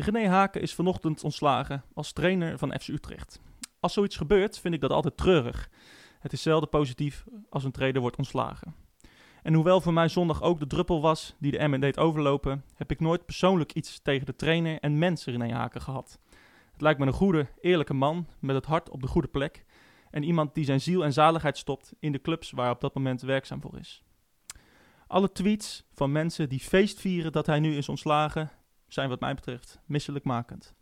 René Haken is vanochtend ontslagen als trainer van FC Utrecht. Als zoiets gebeurt, vind ik dat altijd treurig. Het is zelden positief als een trainer wordt ontslagen. En hoewel voor mij zondag ook de druppel was die de Emmen deed overlopen, heb ik nooit persoonlijk iets tegen de trainer en mensen René Haken gehad. Het lijkt me een goede, eerlijke man met het hart op de goede plek en iemand die zijn ziel en zaligheid stopt in de clubs waar hij op dat moment werkzaam voor is. Alle tweets van mensen die feest vieren dat hij nu is ontslagen, zijn wat mij betreft misselijkmakend.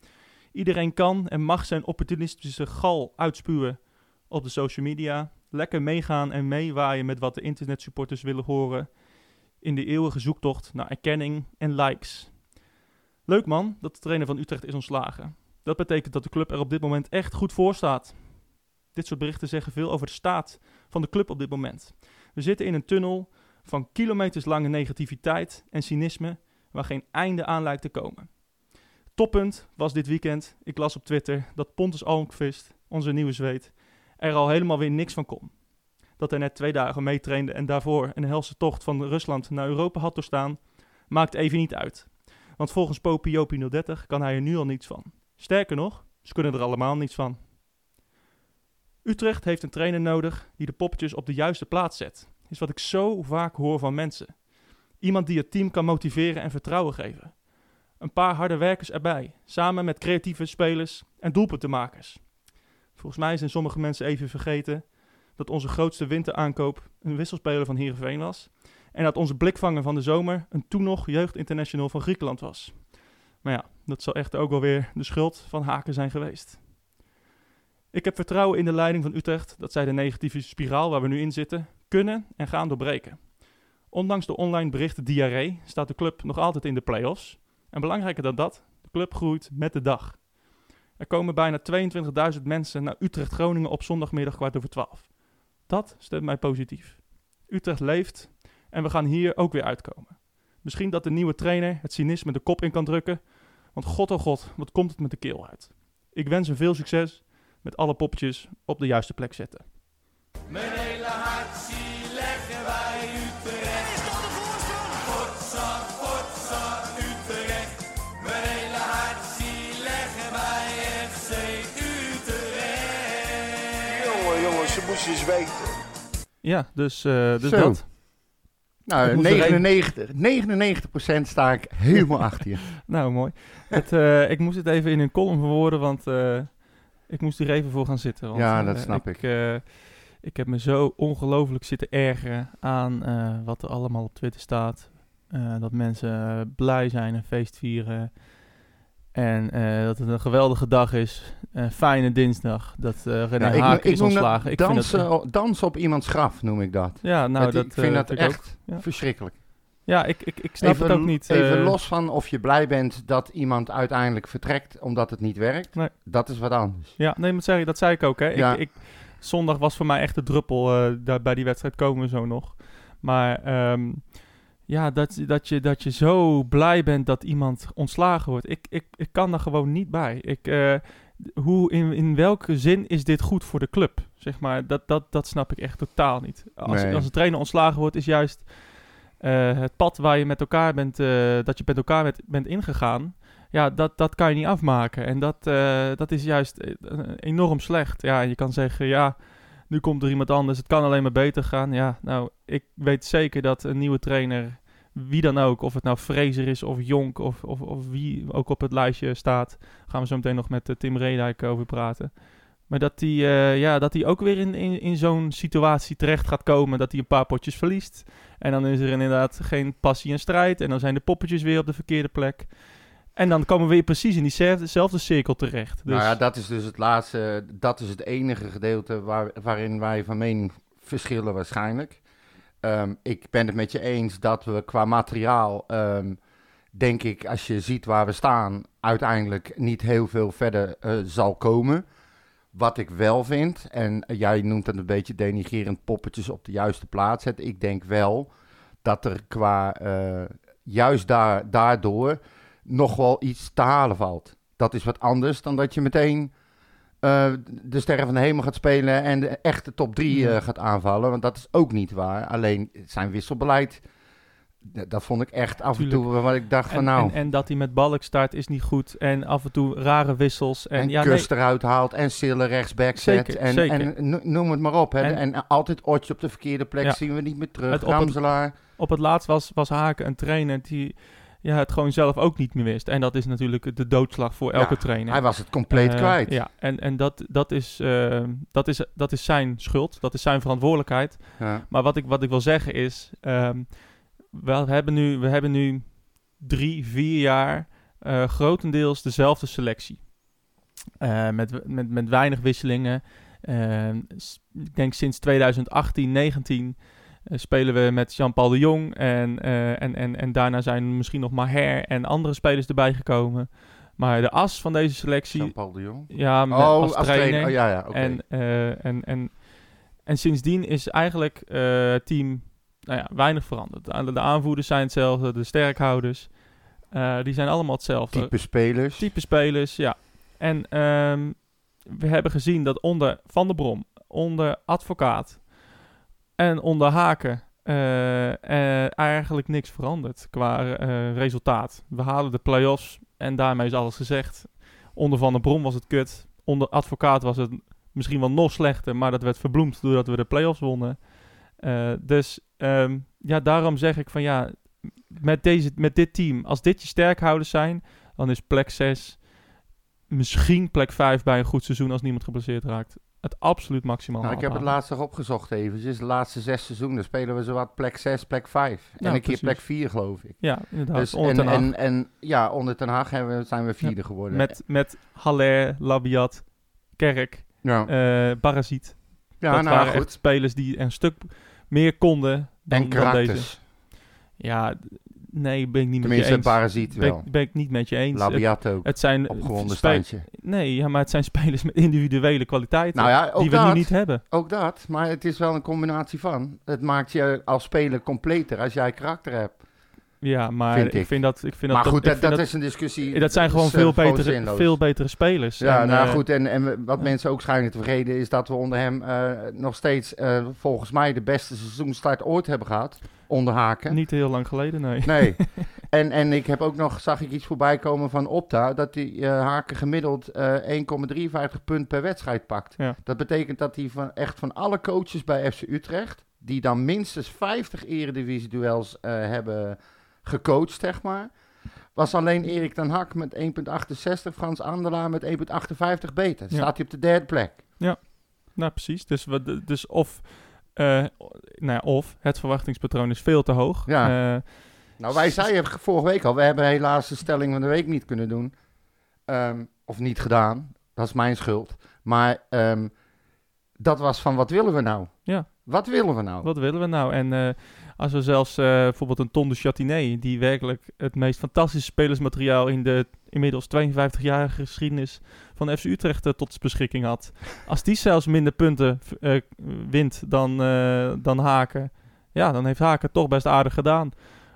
Iedereen kan en mag zijn opportunistische gal uitspuwen op de social media. Lekker meegaan en meewaaien met wat de internetsupporters willen horen. In de eeuwige zoektocht naar erkenning en likes. Leuk man dat de trainer van Utrecht is ontslagen. Dat betekent dat de club er op dit moment echt goed voor staat. Dit soort berichten zeggen veel over de staat van de club op dit moment. We zitten in een tunnel van kilometerslange negativiteit en cynisme waar geen einde aan lijkt te komen. Toppunt was dit weekend. Ik las op Twitter dat Pontus Almqvist, onze nieuwe zweet, er al helemaal weer niks van kon. Dat hij net twee dagen meetrainde en daarvoor een helse tocht van Rusland naar Europa had doorstaan, maakt even niet uit. Want volgens Popie Jopie 030 kan hij er nu al niets van. Sterker nog, ze kunnen er allemaal niets van. Utrecht heeft een trainer nodig die de poppetjes op de juiste plaats zet. Is wat ik zo vaak hoor van mensen. Iemand die het team kan motiveren en vertrouwen geven. Een paar harde werkers erbij, samen met creatieve spelers en doelpuntenmakers. Volgens mij zijn sommige mensen even vergeten dat onze grootste winteraankoop een wisselspeler van Heerenveen was. En dat onze blikvanger van de zomer een toen nog jeugdinternational van Griekenland was. Maar ja, dat zal echt ook wel weer de schuld van Haken zijn geweest. Ik heb vertrouwen in de leiding van Utrecht dat zij de negatieve spiraal waar we nu in zitten kunnen en gaan doorbreken. Ondanks de online berichten diarree staat de club nog altijd in de play-offs. En belangrijker dan dat, de club groeit met de dag. Er komen bijna 22.000 mensen naar Utrecht-Groningen op zondagmiddag kwart over 12. Dat stemt mij positief. Utrecht leeft en we gaan hier ook weer uitkomen. Misschien dat de nieuwe trainer het cynisme de kop in kan drukken. Want god oh god, wat komt het met de keel uit. Ik wens hem veel succes met alle poppetjes op de juiste plek zetten. Mijn hele eens weten. Ja, dus, eh, dus Zo. dat. Ik Nou, moest er 99, 99% sta ik helemaal achter je. Nou, mooi. Het, eh, ik moest het even in een column verwoorden, want eh, ik moest hier even voor gaan zitten. Want, Ja, dat snap ik. eh, ik heb me zo ongelooflijk zitten ergeren aan eh, wat er allemaal op Twitter staat. Eh, dat mensen blij zijn en feest vieren. En eh, dat het een geweldige dag is. Een fijne dinsdag. Dat eh René Ja, ik, Haken ik is dat ontslagen. Ik vind dat, dansen op iemands graf, noem ik dat. ja, nou, dat ik vind eh, dat vind ik ook. echt ja. verschrikkelijk. Ja, ik, ik, ik snap even, het ook niet. Even los van of je blij bent dat iemand uiteindelijk vertrekt omdat het niet werkt. Nee. Dat is wat anders. Ja, nee, maar zeg, dat zei ik ook. Hè. Ja. Ik, ik, zondag was voor mij echt de druppel. daar, bij die wedstrijd komen we zo nog. Maar ehm, ja, dat, dat, je, dat je zo blij bent dat iemand ontslagen wordt. Ik, ik, ik kan daar gewoon niet bij. Ik, eh, hoe, in, in welke zin is dit goed voor de club? Zeg maar, dat, dat, dat snap ik echt totaal niet. Als, Nee. als een trainer ontslagen wordt, is juist eh, het pad waar je met elkaar bent, eh, dat je met elkaar bent, bent ingegaan. Ja, dat, dat kan je niet afmaken. En dat, dat is juist enorm slecht. Ja, en je kan zeggen, ja, nu komt er iemand anders. Het kan alleen maar beter gaan. Ja, nou, ik weet zeker dat een nieuwe trainer, wie dan ook, of het nou Fraser is of Jonk of, of, of wie ook op het lijstje staat, gaan we zo meteen nog met eh, Tim Redijk over praten. Maar dat hij ja, dat ook weer in, in, in zo'n situatie terecht gaat komen. Dat hij een paar potjes verliest. En dan is er inderdaad geen passie en strijd. En dan zijn de poppetjes weer op de verkeerde plek. En dan komen we weer precies in diezelfde cirkel terecht. Dus, Nou ja, dat is dus het laatste, dat is het enige gedeelte waar, waarin wij van mening verschillen waarschijnlijk. Ehm, ik ben het met je eens dat we qua materiaal, ehm, denk ik, als je ziet waar we staan, uiteindelijk niet heel veel verder eh, zal komen. Wat ik wel vind, en jij noemt het een beetje denigerend poppetjes op de juiste plaats zetten. Ik denk wel dat er qua, eh, juist daar, daardoor, nog wel iets te halen valt. Dat is wat anders dan dat je meteen eh, de sterren van de hemel gaat spelen en de echte top 3 Ja. gaat aanvallen. Want dat is ook niet waar. Alleen zijn wisselbeleid dat vond ik echt af en toe waar ik dacht van En, nou... en, en dat hij met balk start is niet goed. En af en toe rare wissels. En, En, ja, Kust eruit haalt en Sille rechtsback zet. Zeker, en, zeker. en no- noem het maar op. Hè. En- altijd Otje op de verkeerde plek Ja. zien we niet meer terug. Het op het- op het laatst was, was Haken een trainer die ja, het gewoon zelf ook niet meer wist. En dat is natuurlijk de doodslag voor elke Ja, trainer. Hij was het compleet Eh, kwijt. Ja, en, en dat, dat, is, eh, dat, is, dat is zijn schuld. Dat is zijn verantwoordelijkheid. Ja. Maar wat ik, wat ik wil zeggen is... ehm, we, hebben nu, we hebben nu drie, vier jaar eh, grotendeels dezelfde selectie. Met, met, met weinig wisselingen. Ehm, ik denk sinds 2018, 19 eh, spelen we met Jean-Paul de Jong. En, eh, en, en, en daarna zijn misschien nog Maher en andere spelers erbij gekomen. Maar de as van deze selectie... Jean-Paul de Jong. Ja, met, Oh, als, trainer. Oh, ja, ja, oké. En, eh, en, en, en sindsdien is eigenlijk eh, het team nou ja, weinig veranderd. De, de aanvoerders zijn hetzelfde, de sterkhouders. eh, die zijn allemaal hetzelfde. Type spelers. Type spelers, ja. En ehm, we hebben gezien dat onder Van der Brom, onder Advocaat en onder Haken eh, eh, eigenlijk niks verandert qua eh, resultaat. We halen de play-offs en daarmee is alles gezegd. Onder Van der Brom was het kut. Onder Advocaat was het misschien wel nog slechter, maar dat werd verbloemd doordat we de play-offs wonnen. Dus ehm, ja, daarom zeg ik van ja, met, deze, met dit team, als dit je sterkhouders zijn, dan is plek 6, misschien plek 5 bij een goed seizoen als niemand geblesseerd raakt. Het absoluut maximaal Nou, ik heb het laatst nog opgezocht eventjes. De laatste zes seizoenen spelen we zowat plek 6, plek 5. Ja, en een keer precies. plek 4, geloof ik. Ja, inderdaad. Dus, onder en, en, en ja, onder Ten Hag hebben we, zijn we vierde geworden. met, met Haller, Labiat, Kerk, ja, eh Barazit. ja dat nou waren goed. echt spelers die een stuk meer konden dan, En dan deze. Ja, nee, ben ik niet met Tenminste, je eens. Parasiet Ben, wel. ik- ben ik niet met je eens. Labiat ook. het zijn Opgewonden standje. Nee, ja, maar het zijn spelers met individuele kwaliteiten Nou ja, die we dat. nu niet hebben. Ook dat, maar het is wel een combinatie van. Het maakt je als speler completer als jij karakter hebt. Ja, maar Vind ik. ik. vind dat... Ik vind maar dat, goed, dat, is een discussie. dat zijn gewoon eh, veel betere, zinloos. veel betere spelers. Ja, En, nou eh, goed, en, en wat mensen ook schijnen te vergeten is dat we onder hem eh, nog steeds volgens mij de beste seizoenstart ooit hebben gehad. Onder Haken. Niet heel lang geleden, nee. Nee. en, en ik heb ook nog, zag ik iets voorbij komen van Opta, dat die Haken gemiddeld eh 1,53 punt per wedstrijd pakt. Ja. Dat betekent dat hij van, echt van alle coaches bij FC Utrecht, die dan minstens 50 eredivisie-duels hebben gecoacht, zeg maar, was alleen Erik ten Hak met 1,68, Frans Andelaar met 1,58 beter. Ja. staat hij op de derde plek. Nou, precies. Dus, we, dus of, eh, nou ja, of het verwachtingspatroon is veel te hoog. Ja. Eh, Nou, wij zeiden vorige week al, we hebben helaas de stelling van de week niet kunnen doen. Ehm, of niet gedaan. Dat is mijn schuld. Maar ehm, dat was van, wat willen we nou? Wat willen we nou? wat willen we nou? En eh, als we zelfs eh, bijvoorbeeld een Ton de Châtinet, die werkelijk het meest fantastische spelersmateriaal in de inmiddels 52-jarige geschiedenis van FC Utrecht eh, tot zijn beschikking had. Als die zelfs minder punten wint dan, dan Haken, ja, dan heeft Haken toch best aardig gedaan.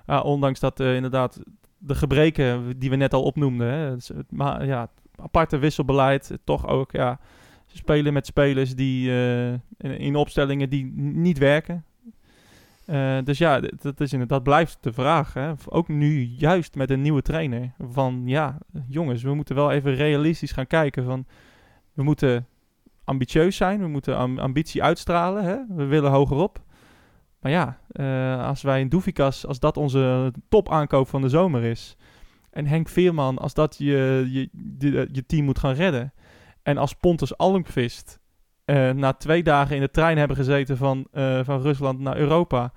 Ja, ondanks dat inderdaad de gebreken die we net al opnoemden, hè, het, maar ja, aparte wisselbeleid, toch ook, ja, spelen met spelers die eh, in, in opstellingen die niet werken. Eh, dus ja, dat, is inderdaad, blijft de vraag. Hè? Ook nu, juist met een nieuwe trainer. Van ja, jongens, we moeten wel even realistisch gaan kijken. Van, we moeten ambitieus zijn, we moeten am- ambitie uitstralen. Hè? We willen hogerop. Maar ja, eh, als wij in Doefikas, als dat onze topaankoop van de zomer is. En Henk Veerman, als dat je, je, je team moet gaan redden. En als Pontus Almqvist eh, na twee dagen in de trein hebben gezeten van, eh, van Rusland naar Europa,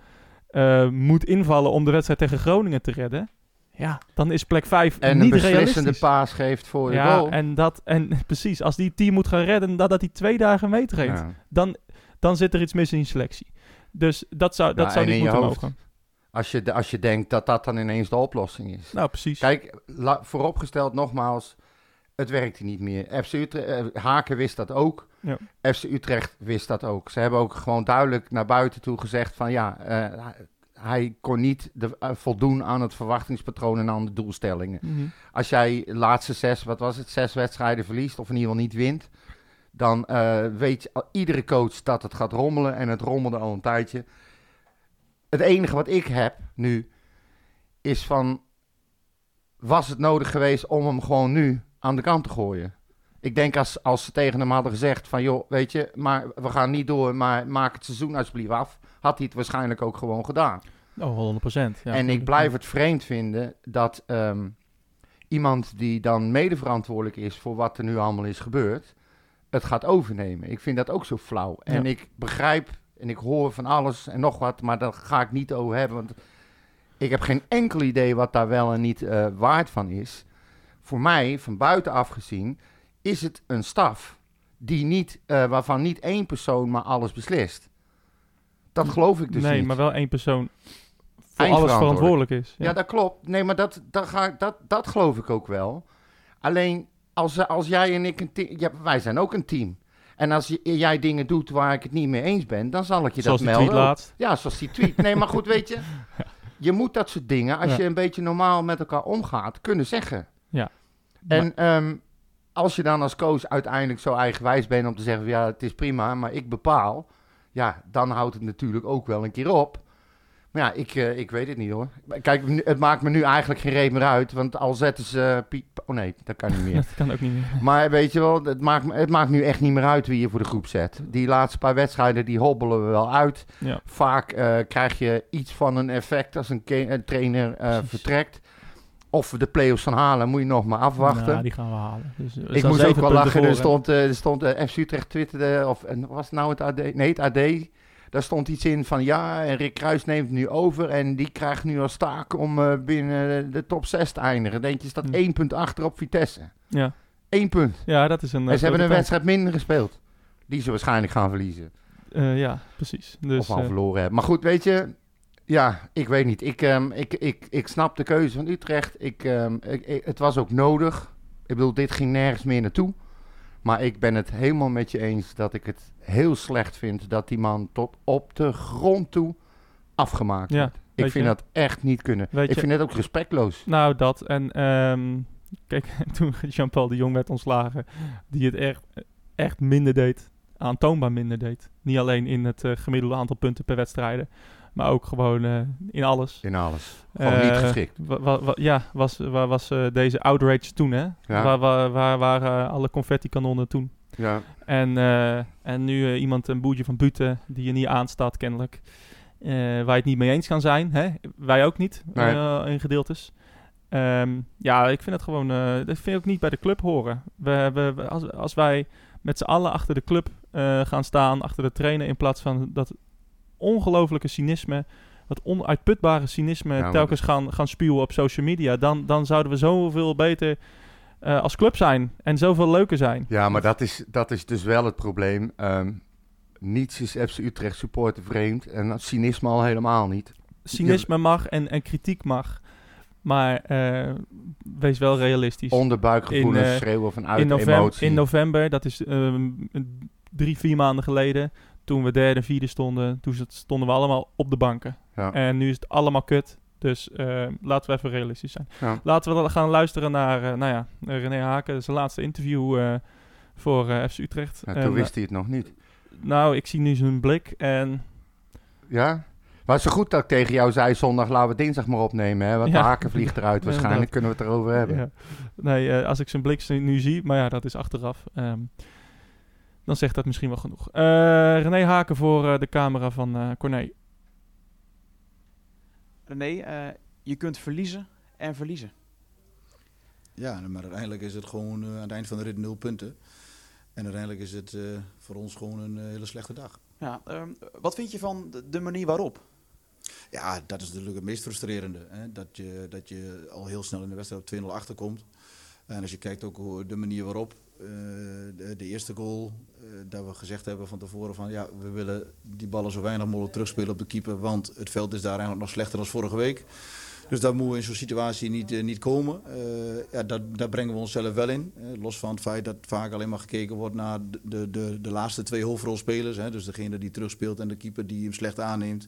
eh, moet invallen om de wedstrijd tegen Groningen te redden. Ja, dan is plek 5 en een niet beslissende realistisch. paas geeft voor de ja, goal. en, dat, en precies, als die team moet gaan redden nadat hij twee dagen meetraint, Ja. dan, dan zit er iets mis in je selectie. Dus dat zou, dat zou en niet moeten hoofd. mogen. Als, je, als je denkt dat dat dan ineens de oplossing is. Nou, precies. Kijk, la- vooropgesteld nogmaals, het werkte niet meer. FC Utrecht, eh, Haken wist dat ook. Ja. FC Utrecht wist dat ook. Ze hebben ook gewoon duidelijk naar buiten toe gezegd van ja, eh, hij- kon niet de, eh, voldoen aan het verwachtingspatroon en aan de doelstellingen. Mhm. Als jij de laatste zes, wat was het, zes wedstrijden verliest of in ieder geval niet wint, dan weet je, iedere coach dat het gaat rommelen en het rommelde al een tijdje. Het enige wat ik heb nu, is van, was het nodig geweest om hem gewoon nu aan de kant te gooien? Ik denk als, als ze tegen hem hadden gezegd van, joh, weet je, maar we gaan niet door, maar maak het seizoen alsjeblieft af, had hij het waarschijnlijk ook gewoon gedaan. Oh, 100 procent. Ja. en ik blijf het vreemd vinden dat ehm, iemand die dan medeverantwoordelijk is voor wat er nu allemaal is gebeurd, het gaat overnemen. Ik vind dat ook zo flauw. En Ja. ik begrijp en ik hoor van alles en nog wat, maar daar ga ik niet over hebben. Want ik heb geen enkel idee wat daar wel en niet eh, waard van is. Voor mij, van buitenaf gezien, is het een staf die niet, eh, waarvan niet één persoon maar alles beslist. Dat geloof ik dus nee, niet. maar wel één persoon voor alles verantwoordelijk is. Ja, dat klopt. Nee, maar dat, dat, ga, dat, dat geloof ik ook wel. Alleen, als, als jij en ik een team... Ja, wij zijn ook een team. En als jij dingen doet waar ik het niet mee eens ben, dan zal ik je Zoals dat die melden. tweet ook. laatst. Ja, zoals die tweet. Nee, maar goed, weet je. Je moet dat soort dingen, als Ja. je een beetje normaal met elkaar omgaat, kunnen zeggen. Ja. En ehm, als je dan als coach uiteindelijk zo eigenwijs bent om te zeggen, ja, het is prima, maar ik bepaal. Ja, dan houdt het natuurlijk ook wel een keer op. Maar ja, ik, eh, ik weet het niet hoor. Kijk, het maakt me nu eigenlijk geen reet meer uit, want al zetten ze... eh, Piet, oh nee, dat kan niet meer. Dat kan ook niet meer. Maar weet je wel, het maakt, het maakt nu echt niet meer uit wie je voor de groep zet. Die laatste paar wedstrijden, die hobbelen we wel uit. Ja. Vaak eh, krijg je iets van een effect als een, een trainer vertrekt. Of we de play-offs gaan halen, moet je nog maar afwachten. Nou, die gaan we halen. Dus, er ik moest ook wel lachen. voor, Er stond, eh, er stond eh, FC Utrecht twitterde, of en was het nou het AD? Nee, het AD. Daar stond iets in van ja, en Rick Kruis neemt het nu over. En die krijgt nu als taak om eh, binnen de top 6 te eindigen. Denk je, staat Hm. één punt achter op Vitesse. Ja. Eén punt. ja, dat is een... En ze hebben een wedstrijd minder gespeeld. Die ze waarschijnlijk gaan verliezen. ja, precies. Dus, of al verloren hebben. Maar goed, weet je. Ja, ik weet niet. Ik, ehm, ik, ik, ik snap de keuze van Utrecht. Ik, ehm, ik, ik- het was ook nodig. Ik bedoel, dit ging nergens meer naartoe. Maar ik ben het helemaal met je eens dat ik het heel slecht vind dat die man tot op de grond toe afgemaakt Ja, wordt. Ik vind je- dat echt niet kunnen. Weet ik je- vind het ook respectloos. Nou, dat. En ehm, kijk, toen Jean-Paul de Jong werd ontslagen, die het echt, echt minder deed, aantoonbaar minder deed. Niet alleen in het eh, gemiddelde aantal punten per wedstrijden, maar ook gewoon eh, in alles. In alles. Gewoon niet Eh, geschikt. wa- wa- wa- ja, was, waar was eh, deze outrage toen, hè? Ja. Waar, waar, waar waren alle confetti-kanonnen toen? Ja. En, en nu iemand, een boertje van Buten, die je niet aanstaat kennelijk. waar je het niet mee eens kan zijn. Hè? Wij ook niet, Nee. in gedeeltes. Ehm, ja, ik vind het gewoon... eh, dat vind ik ook niet bij de club horen. We, we, we- als, als wij met z'n allen achter de club gaan staan, achter de trainer... in plaats van dat ongelofelijke cynisme... dat onuitputbare cynisme telkens gaan, gaan spuwen op social media... dan, dan zouden we zoveel beter eh, als club zijn. En zoveel leuker zijn. Ja, maar dat is, dat is dus wel het probleem. Ehm, niets is FC Utrecht supporter vreemd. En cynisme al helemaal niet. cynisme mag en, en kritiek mag. Maar eh, wees wel realistisch. Onderbuikgevoelens In, eh, schreeuwen vanuit in, november, emotie. in november, dat is ehm, drie, vier maanden geleden, toen we derde, vierde stonden, toen stonden we allemaal op de banken. Ja. En nu is het allemaal kut. Dus eh, laten we even realistisch zijn. Ja. Laten we dan gaan luisteren naar eh, nou ja, René Haken, zijn laatste interview eh, voor eh, FC Utrecht. Ja, En, toen wist hij het nog niet. nou, ik zie nu zijn blik en Ja? Maar zo goed dat ik tegen jou zei zondag, laten we dinsdag maar opnemen. Hè? Want de haken vliegt eruit. Waarschijnlijk kunnen we het erover hebben. Nee, als ik zijn blik nu zie, maar ja, dat is achteraf. ehm, dan zegt dat misschien wel genoeg. Eh René Haken voor eh, de camera van eh Corné. René, eh, je kunt verliezen en verliezen. Ja, maar uiteindelijk is het gewoon aan het eind van de rit nul punten. En uiteindelijk is het eh, voor ons gewoon een hele slechte dag. Ja, ehm, wat vind je van de, manier waarop? Ja, dat is natuurlijk het meest frustrerende. Hè? Dat, je, dat je al heel snel in de wedstrijd op 2-0 achterkomt. En als je kijkt ook hoe de manier waarop, de, de eerste goal, eh, dat we gezegd hebben van tevoren van ja, we willen die ballen zo weinig mogelijk terugspelen op de keeper, want het veld is daar eigenlijk nog slechter dan vorige week. Dus dat moeten we in zo'n situatie niet, eh, niet komen. Eh, ja, dat, daar brengen we onszelf wel in. Eh, los van het feit dat vaak alleen maar gekeken wordt naar de, de, de, de laatste twee hoofdrolspelers. Hè, dus degene die terugspeelt en de keeper die hem slecht aanneemt.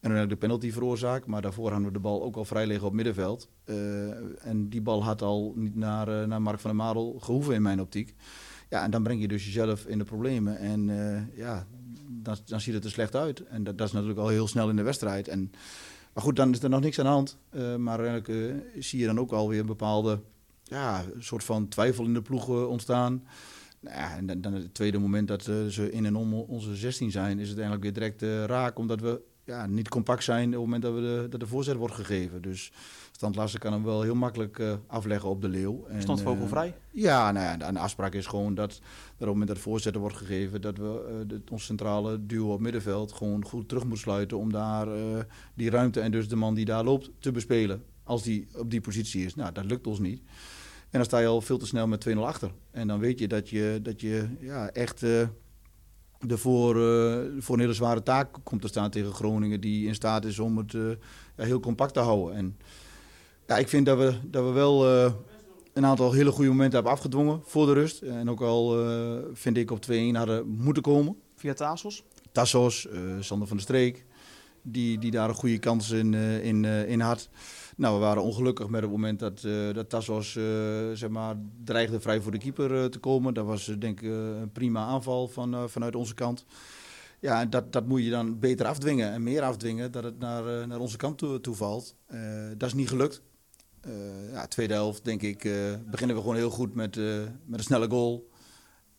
En dan de penalty veroorzaakt. Maar daarvoor hadden we de bal ook al vrij liggen op middenveld. Eh, en die bal had al niet naar, eh, naar Mark van der Marel gehoeven in mijn optiek. Ja, en dan breng je dus jezelf in de problemen. En eh, ja, dan, dan ziet het er slecht uit. En dat, dat is natuurlijk al heel snel in de wedstrijd. En Maar goed, dan is er nog niks aan de hand. Maar eigenlijk zie je dan ook alweer een bepaalde ja, soort van twijfel in de ploeg ontstaan. Nou ja, en dan, dan het tweede moment dat ze in en om onze 16 zijn, is het eigenlijk weer direct raak. Omdat we ja, niet compact zijn op het moment dat, we de, dat de voorzet wordt gegeven. Dus Stand Larsen kan hem wel heel makkelijk eh, afleggen op de leeuw. En, Stond eh, ja, nou ja, de, de afspraak is gewoon dat, dat op het moment dat de voorzitter wordt gegeven, dat we de, ons centrale duo op middenveld gewoon goed terug moet sluiten om daar die ruimte en dus de man die daar loopt te bespelen. Als die op die positie is. Nou, dat lukt ons niet. En dan sta je al veel te snel met 2-0 achter. En dan weet je dat je, dat je ja, echt eh ervoor eh, voor een hele zware taak komt te staan tegen Groningen, die in staat is om het eh, heel compact te houden. En ja, ik vind dat we, dat we wel eh, een aantal hele goede momenten hebben afgedwongen voor de rust. En ook al vind ik op 2-1 hadden moeten komen. Via Tassos. Tassos, Sander van der Streek, die, die daar een goede kans in, eh, in, eh, in had. Nou, we waren ongelukkig met het moment dat, eh dat Tassos zeg maar, dreigde vrij voor de keeper te komen. Dat was denk ik een prima aanval van, vanuit onze kant. Ja, dat, dat moet je dan beter afdwingen en meer afdwingen, dat het naar, naar onze kant toe, toe valt. Dat is niet gelukt. Ja, tweede helft, denk ik, beginnen we gewoon heel goed met, met een snelle goal.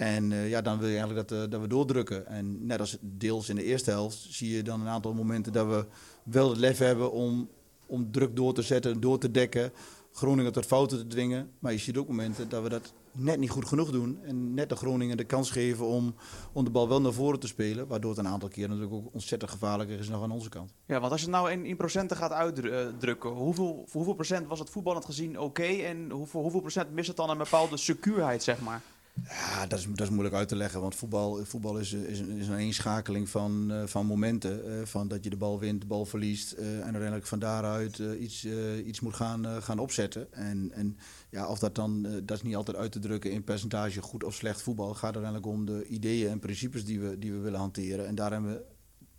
En eh, ja, dan wil je eigenlijk dat, eh, dat we doordrukken. En net als deels in de eerste helft zie je dan een aantal momenten dat we wel het lef hebben om, om druk door te zetten, door te dekken. Groningen tot fouten te dwingen. Maar je ziet ook momenten dat we dat net niet goed genoeg doen. En net de Groningen de kans geven om, om de bal wel naar voren te spelen. Waardoor het een aantal keer natuurlijk ook ontzettend gevaarlijker is nog aan onze kant. Ja, want als je het nou in, procenten gaat uitdrukken, hoeveel, voor hoeveel procent was het voetballend gezien oké? en voor hoeveel procent mist het dan een bepaalde secuurheid, zeg maar? Ja, dat is, dat is moeilijk uit te leggen. Want voetbal, voetbal is, is, een, is een eenschakeling van, eh, van momenten. eh, van dat je de bal wint, de bal verliest. eh, en uiteindelijk van daaruit iets, iets moet gaan, gaan opzetten. En, en ja, of dat dan, dat is niet altijd uit te drukken in percentage goed of slecht voetbal. Het gaat uiteindelijk om de ideeën en principes die we, die we willen hanteren. En daar hebben we,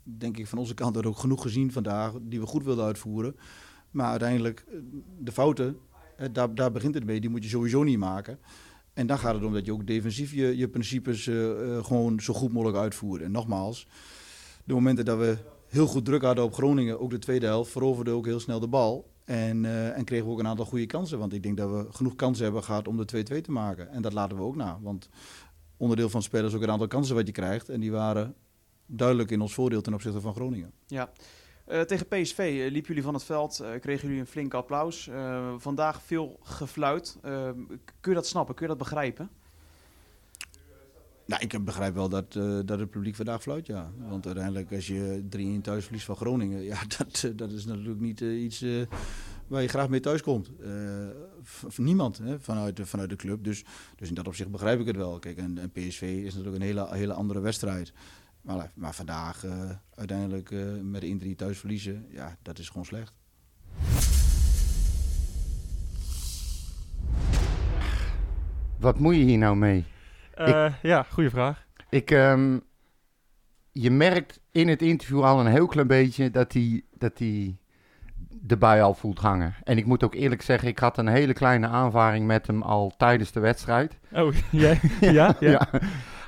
denk ik, van onze kant er ook genoeg gezien vandaag. Die we goed wilden uitvoeren. Maar uiteindelijk, de fouten, daar, daar begint het mee. Die moet je sowieso niet maken. En dan gaat het om dat je ook defensief je, je principes eh, eh, gewoon zo goed mogelijk uitvoert. En nogmaals, de momenten dat we heel goed druk hadden op Groningen, ook de tweede helft, veroverden ook heel snel de bal. En, eh, en kregen we ook een aantal goede kansen. Want ik denk dat we genoeg kansen hebben gehad om de 2-2 te maken. En dat laten we ook na. Want onderdeel van is ook een aantal kansen wat je krijgt. En die waren duidelijk in ons voordeel ten opzichte van Groningen. Ja. Eh, tegen PSV eh, liepen jullie van het veld, eh, kregen jullie een flink applaus. Vandaag veel gefluit. Kun je dat snappen? Kun je dat begrijpen? Nou, ik begrijp wel dat, dat het publiek vandaag fluit, ja. Want uiteindelijk als je 3-1 thuis verliest van Groningen... ja, dat, dat is natuurlijk niet iets waar je graag mee thuis komt. Niemand hè, vanuit, de, vanuit de club. Dus, dus in dat opzicht begrijp ik het wel. Kijk, en, en PSV is natuurlijk een hele, hele andere wedstrijd. Maar, maar vandaag eh, uiteindelijk eh, met de 1-3 thuis verliezen... ja, dat is gewoon slecht. Wat moet je hier nou mee? Eh, ja, goede vraag. Ik, ehm, je merkt in het interview al een heel klein beetje dat hij, dat hij de bui al voelt hangen. En ik moet ook eerlijk zeggen, ik had een hele kleine aanvaring met hem al tijdens de wedstrijd. Oh, jij? ja? ja?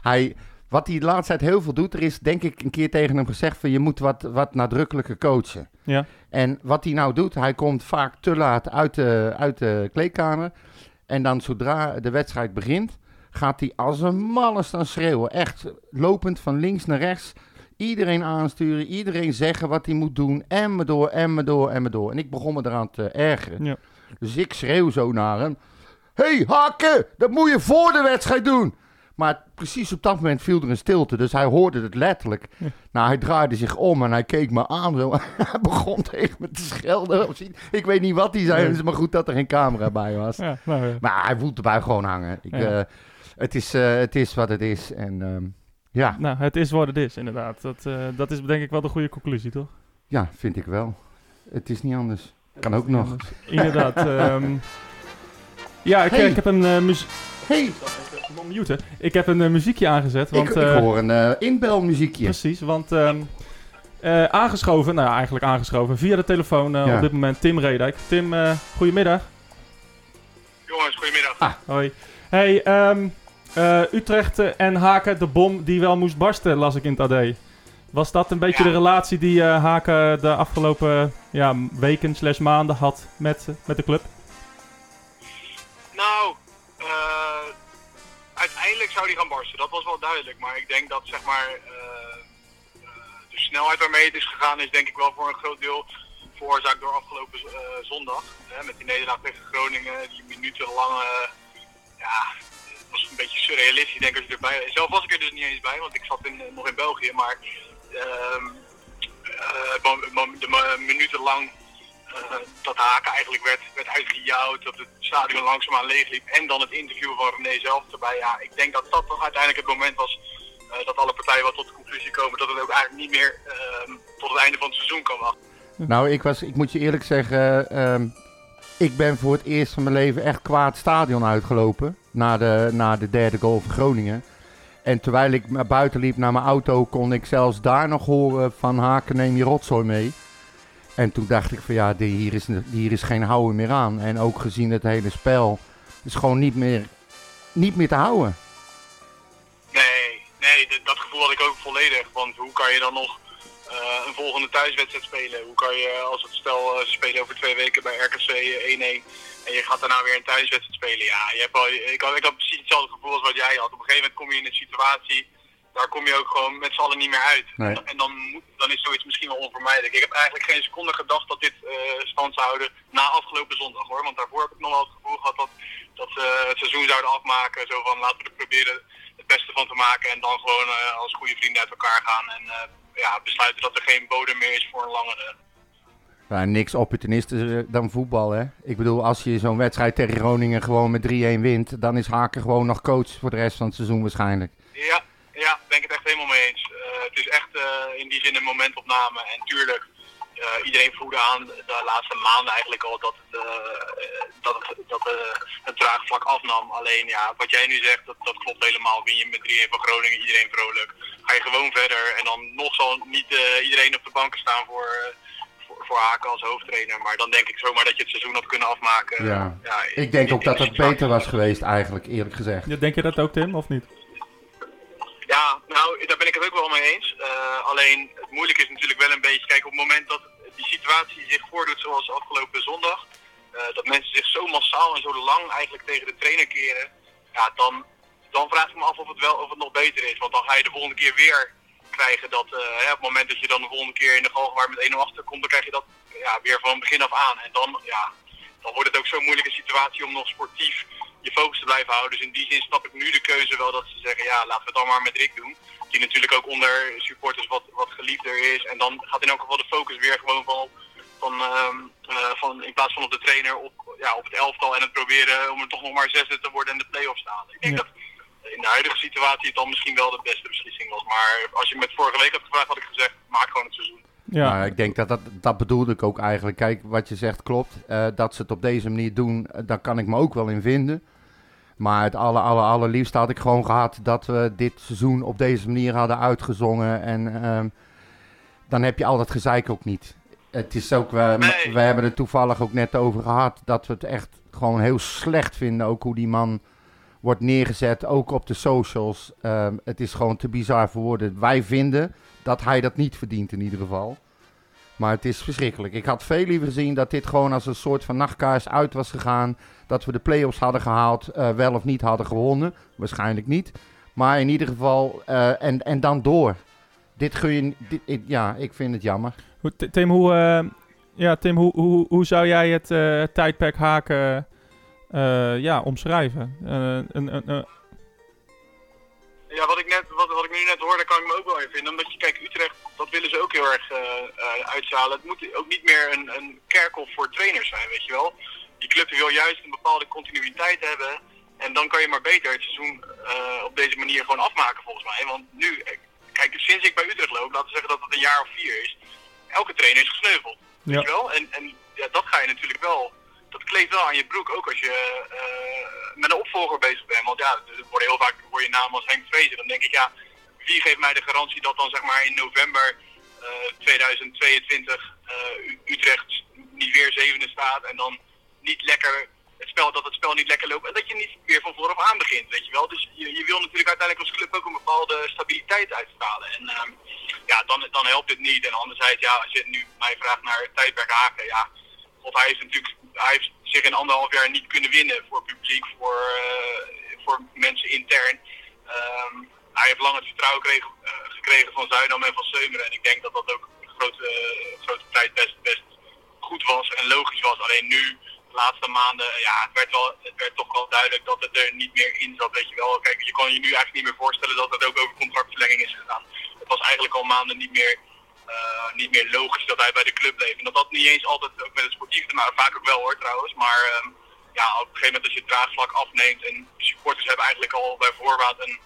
Hij, wat hij de laatste tijd heel veel doet, er is denk ik een keer tegen hem gezegd van je moet wat, wat nadrukkelijker coachen. Ja. En wat hij nou doet, hij komt vaak te laat uit de, uit de kleedkamer. En dan zodra de wedstrijd begint, gaat hij als een malle staan schreeuwen. Echt lopend van links naar rechts. Iedereen aansturen, iedereen zeggen wat hij moet doen. En me door, en me door, en me door. En ik begon me eraan te ergeren. Ja. Dus ik schreeuw zo naar hem. hey, hakken, dat moet je voor de wedstrijd doen. Maar precies op dat moment viel er een stilte, dus hij hoorde het letterlijk. Nou, hij draaide zich om en hij keek me aan zo. hij begon tegen me te schelden. Ik weet niet wat hij zei, Nee. is maar goed dat er geen camera bij was. Ja, nou, ja. Maar hij voelt erbij gewoon hangen. Ik, eh, het, is, eh, het is wat het is. En ehm, ja, nou, het is wat het is, inderdaad. Dat, eh, dat is denk ik wel de goede conclusie, toch? ja, vind ik wel. Het is niet anders. Kan ook nog. Inderdaad. ehm, ja, ik, Hey. ik heb een muziek... hey, Muten. Ik heb een eh, muziekje aangezet, want... ik, ik eh, hoor een eh, inbelmuziekje. Precies, want ehm, eh, aangeschoven, nou ja, eigenlijk aangeschoven, via de telefoon eh, Ja. op dit moment Tim Redijk. Tim, eh goedemiddag. Jongens, goedemiddag. Hoi. Hey, ehm, eh, Utrecht en Haken, de bom die wel moest barsten, las ik in het AD. Was dat een beetje Ja. de relatie die eh, Haken de afgelopen ja, weken slash maanden had met, met de club? Nou, eh, uiteindelijk zou die gaan barsten. Dat was wel duidelijk. Maar ik denk dat zeg maar eh, eh, de snelheid waarmee het is gegaan is denk ik wel voor een groot deel veroorzaakt door afgelopen eh, zondag. Hè, met die nederlaag tegen Groningen, die minutenlange, ja, was een beetje surrealistisch denk ik als je erbij Zelf was ik er dus niet eens bij, want ik zat in, nog in België. Maar ehm, eh, mo- de mo- minutenlang dat Haken eigenlijk werd, werd uitgejouwd, dat het stadion langzaamaan leegliep en dan het interview van René zelf erbij. Ja, ik denk dat dat toch uiteindelijk het moment was eh, dat alle partijen wel tot de conclusie komen dat het ook eigenlijk niet meer ehm, tot het einde van het seizoen kan wachten. Nou, ik, was, ik moet je eerlijk zeggen, ehm, ik ben voor het eerst van mijn leven echt kwaad stadion uitgelopen. Na de, na de derde goal van Groningen. En terwijl ik naar buiten liep naar mijn auto, kon ik zelfs daar nog horen van Haken neem je rotzooi mee. En toen dacht ik van ja, hier is, hier is geen houden meer aan. En ook gezien het hele spel, is gewoon niet meer, niet meer te houden. Nee, nee, dat gevoel had ik ook volledig. Want hoe kan je dan nog eh, een volgende thuiswedstrijd spelen? Hoe kan je, als het stel eh, spelen over twee weken bij RKC 1-1 en je gaat daarna weer een thuiswedstrijd spelen? Ja, je hebt al, ik, had, ik had precies hetzelfde gevoel als wat jij had. Op een gegeven moment kom je in een situatie, daar kom je ook gewoon met z'n allen niet meer uit. Nee. En dan, dan is zoiets misschien wel onvermijdelijk. Ik heb eigenlijk geen seconde gedacht dat dit eh, stand zou houden na afgelopen zondag hoor. Want daarvoor heb ik nog wel het gevoel gehad dat, dat ze het seizoen zouden afmaken. Zo van laten we er proberen het beste van te maken en dan gewoon eh, als goede vrienden uit elkaar gaan. En eh, ja, besluiten dat er geen bodem meer is voor een langere. Ja, niks opportunistischer dan voetbal, hè. Ik bedoel, als je zo'n wedstrijd tegen Groningen gewoon met 3-1 wint, dan is Haken gewoon nog coach voor de rest van het seizoen waarschijnlijk. Ja, ja, ben ik het echt helemaal mee eens. Eh, het is echt eh, in die zin een momentopname. En tuurlijk, eh, iedereen voelde aan de laatste maanden eigenlijk al dat het, eh, dat het, dat, eh, het draagvlak afnam. Alleen ja, wat jij nu zegt, dat, dat klopt helemaal. Win je met 3-1 van Groningen, iedereen vrolijk. Ga je gewoon verder en dan nog zal niet eh, iedereen op de banken staan voor, eh, voor, voor Haken als hoofdtrainer. Maar dan denk ik zomaar dat je het seizoen had kunnen afmaken. Ja. Ja, Ik denk in- ook in dat het beter was geweest eigenlijk, eerlijk gezegd. Ja, denk je dat ook, Tim, of niet? Ja, nou, daar ben ik het ook wel mee eens. Eh, alleen het moeilijke is natuurlijk wel een beetje, kijk, op het moment dat die situatie zich voordoet zoals afgelopen zondag, eh, dat mensen zich zo massaal en zo lang eigenlijk tegen de trainer keren, ja, dan, dan vraag ik me af of het wel of het nog beter is. Want dan ga je de volgende keer weer krijgen dat, eh, hè, op het moment dat je dan de volgende keer in de Galgenwaard met 1-0 achter komt, dan krijg je dat ja, weer van begin af aan. En dan, ja, dan wordt het ook zo'n moeilijke situatie om nog sportief je focus te blijven houden. Dus in die zin snap ik nu de keuze wel dat ze zeggen, ja, laten we het dan maar met Rick doen. Die natuurlijk ook onder supporters wat, wat geliefder is. En dan gaat in elk geval de focus weer gewoon van, van, ehm, eh, van in plaats van op de trainer op, ja, op het elftal en het proberen om er toch nog maar zesde te worden en de play-offs te halen. Ik denk Ja. dat in de huidige situatie het dan misschien wel de beste beslissing was. Maar als je me het vorige week had gevraagd, had ik gezegd, maak gewoon het seizoen. Ja, Maar ik denk dat, dat dat bedoelde ik ook eigenlijk. Kijk, wat je zegt klopt. Eh, dat ze het op deze manier doen, eh, daar kan ik me ook wel in vinden. Maar het aller, aller, allerliefste had ik gewoon gehad dat we dit seizoen op deze manier hadden uitgezongen. En ehm, dan heb je al dat gezeik ook niet. Het is ook, we, Nee. we hebben het toevallig ook net over gehad, dat we het echt gewoon heel slecht vinden. Ook hoe die man wordt neergezet, ook op de socials. Ehm, het is gewoon te bizar voor woorden. Wij vinden dat hij dat niet verdient in ieder geval. Maar het is verschrikkelijk. Ik had veel liever gezien dat dit gewoon als een soort van nachtkaars uit was gegaan. Dat we de play-offs hadden gehaald, eh, wel of niet hadden gewonnen. Waarschijnlijk niet. Maar in ieder geval, eh, en, en dan door. Dit gun je, dit, ja, ik vind het jammer. Tim, hoe, eh, ja, Tim hoe, hoe, hoe zou jij het tijdperk haken ja, omschrijven? Een, een- Ja, wat ik, net, wat, wat ik nu net hoorde, kan ik me ook wel in vinden. Omdat je, kijk, Utrecht, dat willen ze ook heel erg eh eh, uitzalen. Het moet ook niet meer een, een kerkhof voor trainers zijn, weet je wel. Die club wil juist een bepaalde continuïteit hebben. En dan kan je maar beter het seizoen eh, op deze manier gewoon afmaken, volgens mij. Want nu, kijk, sinds ik bij Utrecht loop, laten we zeggen dat het een jaar of vier is. Elke trainer is gesneuveld, Ja. weet je wel. En, en ja, dat ga je natuurlijk wel dat kleeft wel aan je broek, ook als je eh, met een opvolger bezig bent. Want ja, er wordt heel vaak voor je naam als Henk Vrezen. Dan denk ik, ja, wie geeft mij de garantie dat dan zeg maar in november eh, 2022 eh, U- Utrecht niet weer zevende staat en dan niet lekker het spel, dat het spel niet lekker loopt en dat je niet weer van vooraf aan begint, weet je wel. Dus je, je wil natuurlijk uiteindelijk als club ook een bepaalde stabiliteit uitstralen. En ehm, ja, dan, dan helpt het niet. En anderzijds, ja, als je nu mij vraagt naar tijdperk Haken, ja, God, hij heeft natuurlijk hij heeft zich in anderhalf jaar niet kunnen winnen voor publiek, voor, eh, voor mensen intern. Ehm, hij heeft lang het vertrouwen gekregen, eh, gekregen van Zuidam en van Seumeren. En ik denk dat dat ook een grote, grote tijd best, best goed was en logisch was. Alleen nu, de laatste maanden, ja, het werd, wel, het werd toch wel duidelijk dat het er niet meer in zat. Weet je wel, kijk, je kan je nu eigenlijk niet meer voorstellen dat het ook over contractverlenging is gegaan. Het was eigenlijk al maanden niet meer, eh, niet meer logisch dat hij bij de club bleef. En dat had niet eens altijd ook met het sportief te maken, vaak ook wel hoor trouwens. Maar ehm, ja, op een gegeven moment als je het draagvlak afneemt en supporters hebben eigenlijk al bij voorbaat een,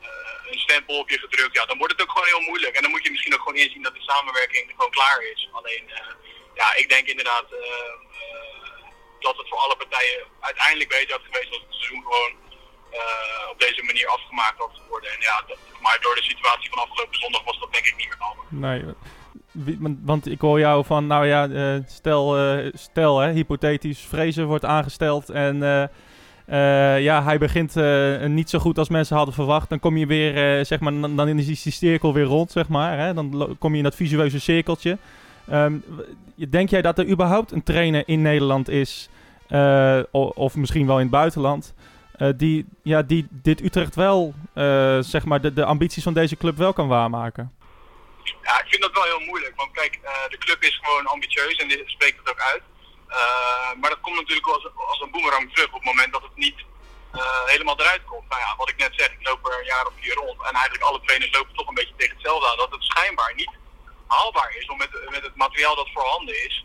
eh, een stempel op je gedrukt, ja, dan wordt het ook gewoon heel moeilijk. En dan moet je misschien ook gewoon inzien dat de samenwerking gewoon klaar is. Alleen, eh, ja, ik denk inderdaad eh, eh, dat het voor alle partijen uiteindelijk beter had geweest als het seizoen gewoon op deze manier afgemaakt had geworden. En ja, dat, maar door de situatie van afgelopen zondag was dat denk ik niet meer haalbaar. Nee, want- ik hoor jou van, nou ja, eh, stel, eh, stel hè, hypothetisch, Vrezen wordt aangesteld en eh, eh, ja, hij begint eh, niet zo goed als mensen hadden verwacht. Dan kom je weer, eh, zeg maar, dan dan is die cirkel weer rond, zeg maar. Hè? Dan kom je in dat visueuze cirkeltje. Ehm, denk jij dat er überhaupt een trainer in Nederland is, eh, of misschien wel in het buitenland, eh, die, ja, die dit Utrecht wel, eh, zeg maar, de, de ambities van deze club wel kan waarmaken? Ja, ik vind dat wel heel moeilijk. Want kijk, eh, de club is gewoon ambitieus en dit spreekt het ook uit. Maar dat komt natuurlijk als, als een boemerang terug op het moment dat het niet helemaal eruit komt. Nou ja, wat ik net zeg, ik loop er een jaar of vier rond. En eigenlijk alle trainers lopen toch een beetje tegen hetzelfde aan. Dat het schijnbaar niet haalbaar is om met, met het materiaal dat voorhanden is,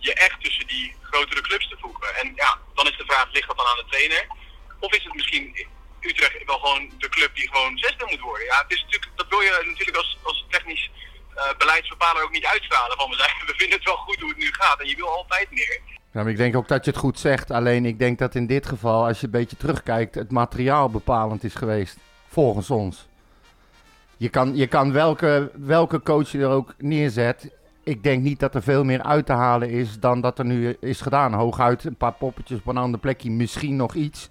je echt tussen die grotere clubs te voegen. En ja, dan is de vraag, ligt dat dan aan de trainer? Of is het misschien Utrecht wel gewoon de club die gewoon zesde moet worden? Ja, het is natuurlijk, dat wil je natuurlijk als, als technisch eh, beleidsbepaler ook niet uitstralen. Van we, zijn, we vinden het wel goed hoe het nu gaat en je wil altijd meer. Ja, maar ik denk ook dat je het goed zegt. Alleen ik denk dat in dit geval, als je een beetje terugkijkt, het materiaal bepalend is geweest. Volgens ons. Je kan, je kan welke, welke coach je er ook neerzet. Ik denk niet dat er veel meer uit te halen is dan dat er nu is gedaan. Hooguit een paar poppetjes op een ander plekje, misschien nog iets.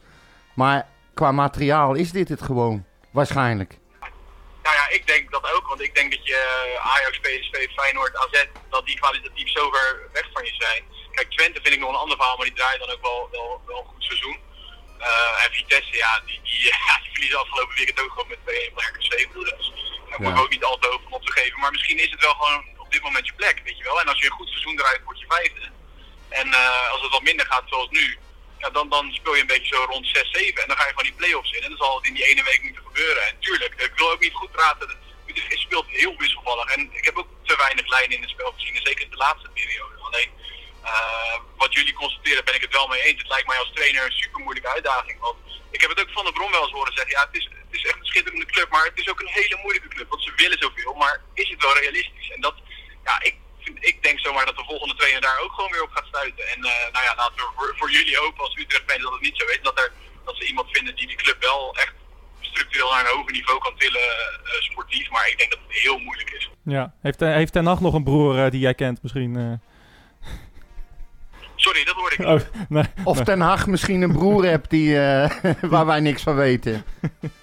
Maar qua materiaal is dit het gewoon. Waarschijnlijk. Nou ja, ik denk dat ook. Want ik denk dat je eh, Ajax, PSV, Feyenoord, AZ, dat die kwalitatief zo ver weg van je zijn. Kijk, Twente vind ik nog een ander verhaal, maar die draaien dan ook wel, wel, wel een goed seizoen. Eh, en Vitesse, ja, die, die, ja, die verliezen afgelopen weekend ook gewoon met 2-1 van RKC. Dus daar moet ik Ja. ook niet al te hoog van op te geven. Maar misschien is het wel gewoon op dit moment je plek, weet je wel. En als je een goed seizoen draait, word je vijfde. En eh, als het wat minder gaat zoals nu, ja, dan, dan speel je een beetje zo rond 6, 7. En dan ga je gewoon die play-offs in. En dan zal het in die ene week moeten gebeuren. En tuurlijk, ik wil ook niet goed praten. Het speelt heel wisselvallig. En ik heb ook te weinig lijnen in het spel gezien. En zeker in de laatste periode. Alleen, eh, wat jullie constateren, ben ik het wel mee eens. Het lijkt mij als trainer een super moeilijke uitdaging. Want ik heb het ook van de Bron wel eens horen zeggen. Ja, het is, het is echt een schitterende club. Maar het is ook een hele moeilijke club. Want ze willen zoveel. Maar is het wel realistisch? En dat, ja, ik, ik denk zomaar dat de volgende trainer daar ook gewoon weer op gaat sluiten. En eh, nou ja, laten we voor, jullie hopen als Utrecht fans dat het niet zo is. Dat, er, dat ze iemand vinden die die club wel echt structureel naar een hoger niveau kan tillen, eh, sportief. Maar ik denk dat het heel moeilijk is. Ja, heeft, eh, heeft Ten Hag nog een broer die jij kent misschien? Sorry, dat hoorde ik niet. Oh, nee. Of Ten Hag misschien een broer hebt die, eh, waar wij niks van weten.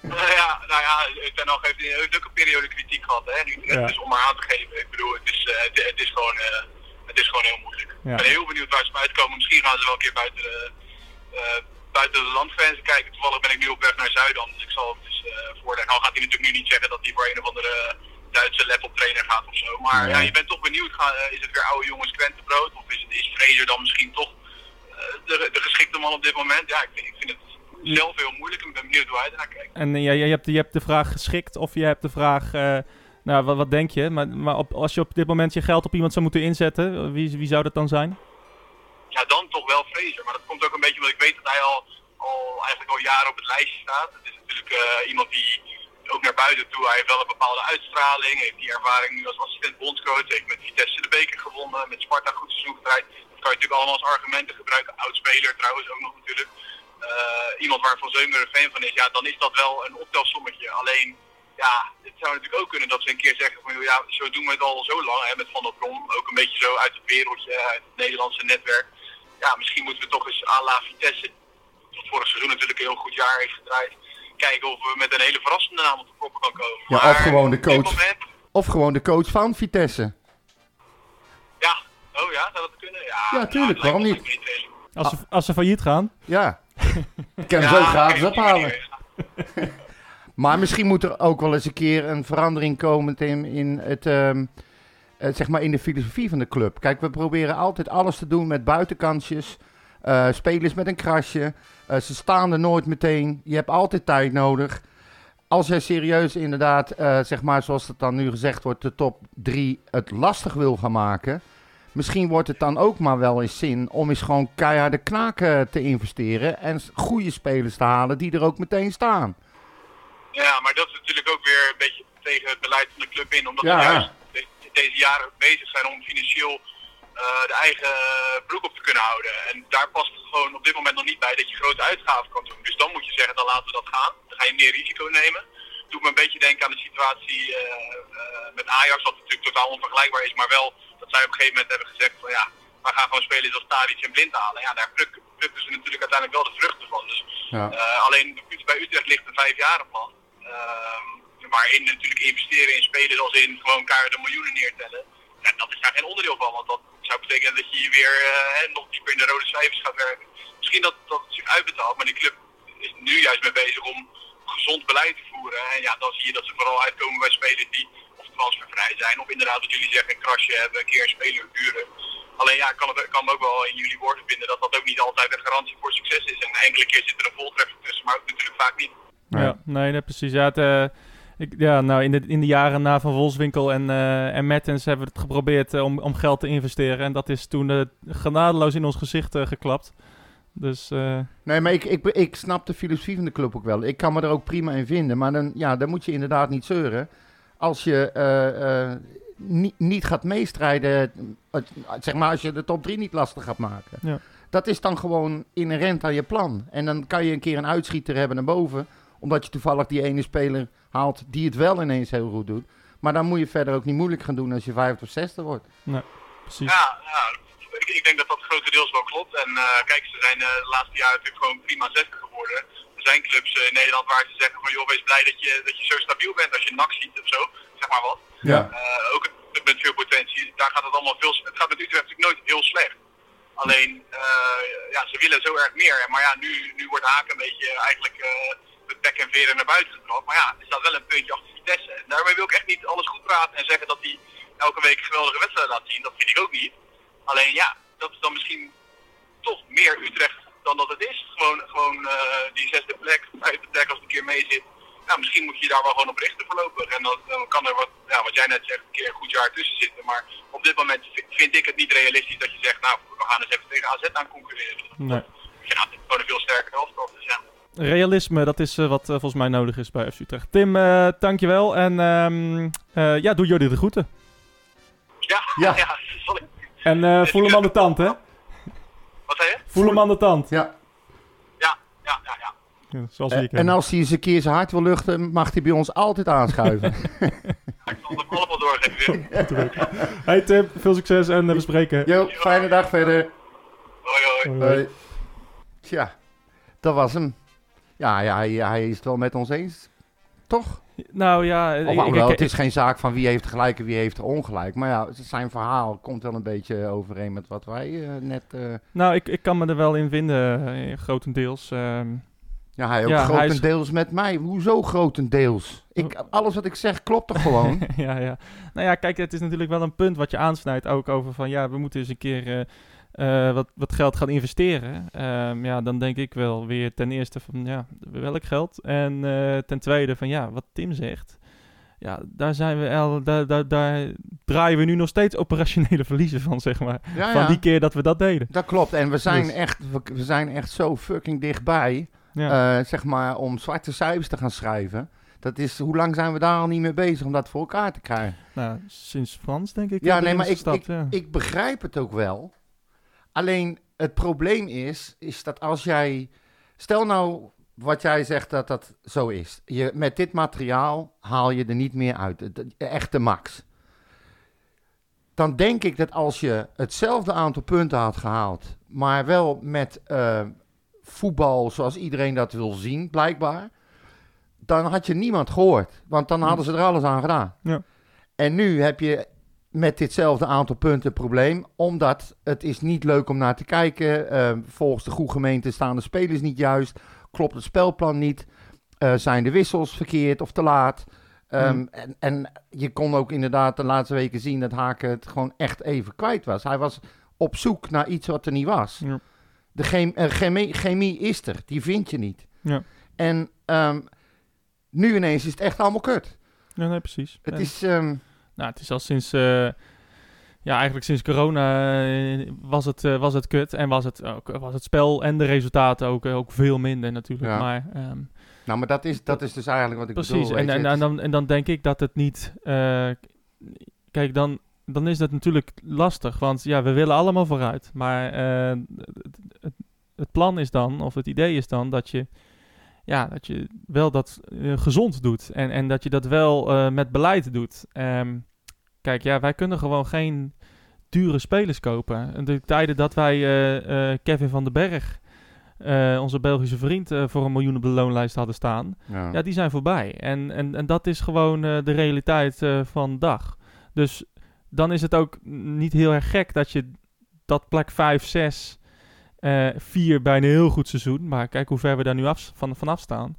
Nou ja, nou ja, Ten Hag heeft, heeft ook een periode kritiek gehad. Hè? Nu, Ja. Het is om maar aan te geven. Ik bedoel, het is, eh, het, het is, gewoon, eh, het is gewoon heel moeilijk. Ja. Ik ben heel benieuwd waar ze bij uitkomen. Misschien gaan ze wel een keer buiten de, eh, buiten de landgrenzen kijken. Toevallig ben ik nu op weg naar Zuidam, dus ik zal het eh voorleggen. Al gaat hij natuurlijk nu niet zeggen dat hij voor een of andere Duitse laptop trainer gaat of zo. Maar Ja. ja, je bent toch benieuwd. Ga, eh, is het weer oude jongens krentenbrood? Of is, het, is Fraser dan misschien toch eh, de, de geschikte man op dit moment? Ja, ik vind, ik vind het zelf heel moeilijk. Ik ben benieuwd hoe hij ernaar kijkt. En eh, ja, je, hebt, je hebt de vraag geschikt of je hebt de vraag... eh, nou, wat, wat denk je? Maar, maar op, als je op dit moment je geld op iemand zou moeten inzetten, wie, wie zou dat dan zijn? ja, dan toch wel Fraser. Maar dat komt ook een beetje omdat ik weet dat hij al, al eigenlijk al jaren op het lijstje staat. Het is natuurlijk eh, iemand die ook naar buiten toe, hij heeft wel een bepaalde uitstraling, heeft die ervaring nu als assistent bondscoach, heeft met Vitesse de beker gewonnen, met Sparta goed seizoen gedraaid. Dat kan je natuurlijk allemaal als argumenten gebruiken. Oud-speler trouwens ook nog natuurlijk. Eh, iemand waar Van Zeumer een fan van is, ja, dan is dat wel een optelsommetje. Alleen, ja, het zou natuurlijk ook kunnen dat ze een keer zeggen van, ja, zo doen we het al zo lang, hè, met Van der Brom. Ook een beetje zo uit het wereldje, uit het Nederlandse netwerk ja, misschien moeten we toch eens à Vitesse, dat vorig seizoen natuurlijk een heel goed jaar heeft gedraaid, kijken of we met een hele verrassende naam op de proppen kan komen. Ja, Maar of gewoon de coach. moment- Of gewoon de coach van Vitesse. Ja, oh ja, zou dat kunnen? Ja, Ja, tuurlijk, waarom niet? Als ze, als ze failliet gaan. Ja. Ik kan hem Ja, zo gratis ophalen. Maar misschien moet er ook wel eens een keer een verandering komen Tim, in, het, ehm, eh, zeg maar in de filosofie van de club. Kijk, we proberen altijd alles te doen met buitenkansjes. eh, spelers met een krasje. Eh, ze staan er nooit meteen. Je hebt altijd tijd nodig. Als jij serieus inderdaad, eh, zeg maar zoals het dan nu gezegd wordt, de top 3 het lastig wil gaan maken. Misschien wordt het dan ook maar wel eens zin om eens gewoon keiharde knaken te investeren. En goede spelers te halen die er ook meteen staan. Ja, maar dat is natuurlijk ook weer een beetje tegen het beleid van de club in. Omdat Ja. we juist de- deze jaren bezig zijn om financieel eh, de eigen broek op te kunnen houden. En daar past het gewoon op dit moment nog niet bij dat je grote uitgaven kan doen. Dus dan moet je zeggen, dan laten we dat gaan. Dan ga je meer risico nemen. Doet me een beetje denken aan de situatie eh, eh, met Ajax, wat natuurlijk totaal onvergelijkbaar is. Maar wel dat zij op een gegeven moment hebben gezegd van ja, we gaan gewoon spelers als Tadic en Blind halen. Ja, daar plukken, plukken ze natuurlijk uiteindelijk wel de vruchten van. Dus Ja. eh, alleen bij Utrecht ligt een vijfjarenplan. Ehm waarin natuurlijk investeren in spelers als in gewoon de miljoenen neertellen. Ja, dat is daar geen onderdeel van, want dat zou betekenen dat je je weer eh, nog dieper in de rode cijfers gaat werken. Misschien dat, dat het zich uitbetaalt, maar de club is nu juist mee bezig om gezond beleid te voeren. En ja, dan zie je dat ze vooral uitkomen bij spelers die of transfervrij zijn, of inderdaad wat jullie zeggen, een krasje hebben, een keer een speler huren. Alleen ja, ik kan, het, ik kan me ook wel in jullie woorden vinden dat dat ook niet altijd een garantie voor succes is. En enkele keer zit er een voltreffer tussen, maar ook natuurlijk vaak niet. Ja. Ja, nee, nee, precies. Ja, het, eh, ik, ja nou, in, de, in de jaren na Van Wolfswinkel en, eh en Mertens hebben we het geprobeerd eh, om, om geld te investeren. En dat is toen eh, genadeloos in ons gezicht geklapt. Dus Nee, maar ik, ik, ik snap de filosofie van de club ook wel. Ik kan me er ook prima in vinden. Maar dan, ja, dan moet je inderdaad niet zeuren. Als je niet, niet gaat meestrijden, zeg maar als je de top 3 niet lastig gaat maken. Ja. Dat is dan gewoon inherent aan je plan. En dan kan je een keer een uitschieter hebben naar boven. Omdat je toevallig die ene speler haalt die het wel ineens heel goed doet. Maar dan moet je verder ook niet moeilijk gaan doen als je vijfde of zesde wordt. precies. Ja, ja ik, ik denk dat dat grotendeels wel klopt. En eh, kijk, ze zijn eh, de laatste jaren natuurlijk gewoon prima zesde geworden. Er zijn clubs eh, in Nederland waar ze zeggen van joh, wees blij dat je, dat je zo stabiel bent als je NAC ziet of zo. Zeg maar wat. Ja. Eh, ook met veel potentie. Daar gaat het allemaal veel... Het gaat met Utrecht natuurlijk nooit heel slecht. Alleen, eh, ja, ze willen zo erg meer. Maar ja, nu, nu wordt Haken een beetje eigenlijk eh met bek en veren naar buiten gebracht. Maar ja, er staat wel een puntje achter Vitesse. En daarmee wil ik echt niet alles goed praten en zeggen dat hij elke week geweldige wedstrijden laat zien. Dat vind ik ook niet. Alleen ja, dat is dan misschien toch meer Utrecht dan dat het is. Gewoon, gewoon eh, die zesde plek, vijfde plek als het een keer mee zit. Ja, misschien moet je daar wel gewoon op richten voorlopig. En dan, dan kan er wat, ja, wat jij net zegt, een keer een goed jaar tussen zitten. Maar op dit moment vi- vind ik het niet realistisch dat je zegt, nou, we gaan eens even tegen AZ aan concurreren. Nee. Ja, het is gewoon een veel sterker elftal. Dus ja. Realisme, dat is eh, wat eh, volgens mij nodig is bij FC Utrecht. Tim, eh dankjewel. En ehm, eh, ja, doe jullie de groeten. Ja, Ja. ik- En eh, voel hem aan de tand, hè? Wat zei je? Voel hem aan de tand. Ja. Ja, ja, ja, ja. Ja, zoals hier en als hij eens een keer zijn hart wil luchten, mag hij bij ons altijd aanschuiven. Ik zal het allemaal doorgeven. weer. Hey Tim, veel succes en we spreken. Jo, fijne dag verder. Hoi, hoi. Hoi. Tja, dat was hem. Ja, ja hij, hij is het wel met ons eens. Toch? Nou ja, Of, ik- ik- alhoewel, ik- het is geen zaak van wie heeft gelijk en wie heeft ongelijk. Maar ja, zijn verhaal komt wel een beetje overeen met wat wij eh, net... eh, nou, ik, ik kan me er wel in vinden, eh, grotendeels. ehm. ja, hij ook Ja, hij is- grotendeels met mij. Hoezo grotendeels? Ik, alles wat ik zeg klopt toch gewoon? ja, ja. Nou ja, kijk, het is natuurlijk wel een punt wat je aansnijdt ook over van ja, we moeten eens een keer eh, wat, wat geld gaan investeren. Ehm, ja, dan denk ik wel weer ten eerste van ja, welk geld? En eh, ten tweede van ja, wat Tim zegt. Ja, daar zijn we al, daar, daar, daar draaien we nu nog steeds operationele verliezen van, zeg maar. ja, Van ja. die keer dat we dat deden. Dat klopt. En we zijn, Dus- echt, we, we zijn echt zo fucking dichtbij. Ja. eh, zeg maar, om zwarte cijfers te gaan schrijven. Dat is, hoe lang zijn we daar al niet mee bezig om dat voor elkaar te krijgen? nou, sinds Frans denk ik. Ja, nee, maar ik, gestapt, ik, ja. ik begrijp het ook wel. Alleen het probleem is, is dat als jij... Stel nou wat jij zegt dat dat zo is. Je, met dit materiaal haal je er niet meer uit. Echt de max. Dan denk ik dat als je hetzelfde aantal punten had gehaald... maar wel met eh, voetbal zoals iedereen dat wil zien, blijkbaar... dan had je niemand gehoord. Want dan hadden ze er alles aan gedaan. Ja. En nu heb je met ditzelfde aantal punten probleem, omdat het is niet leuk om naar te kijken. Eh, volgens de goede gemeente staan de spelers niet juist, klopt het spelplan niet, eh, zijn de wissels verkeerd of te laat. Ehm, Hmm. en, en je kon ook inderdaad de laatste weken zien dat Haken het gewoon echt even kwijt was. Hij was op zoek naar iets wat er niet was. Ja. De chem- eh, chemie, chemie is er, die vind je niet. Ja. En ehm, nu ineens is het echt allemaal kut. Ja, nee, precies. Het En- is, ehm, Nou, het is al sinds, eh, ja, eigenlijk sinds corona eh, was, het, eh, was het kut. En was het, ook, was het spel en de resultaten ook, ook veel minder natuurlijk. Ja. Maar ehm, nou, maar dat is, dat is dus eigenlijk wat ik precies. bedoel. En, je. en, en, dan, en dan denk ik dat het niet... kijk, dan, dan is dat natuurlijk lastig. Want ja, we willen allemaal vooruit. Maar het, het plan is dan, of het idee is dan, dat je... Ja, dat je wel dat eh, gezond doet. En, en dat je dat wel eh, met beleid doet. Ehm, kijk, ja, wij kunnen gewoon geen dure spelers kopen. En De tijden dat wij eh, Kevin van den Berg, onze Belgische vriend, voor een miljoen op de loonlijst hadden staan. ja. Ja, die zijn voorbij. En, en, en dat is gewoon de realiteit van de dag. Dus dan is het ook niet heel erg gek dat je dat plek 5, 6, eh 4 bij een heel goed seizoen, maar kijk hoe ver we daar nu af, van, vanaf staan,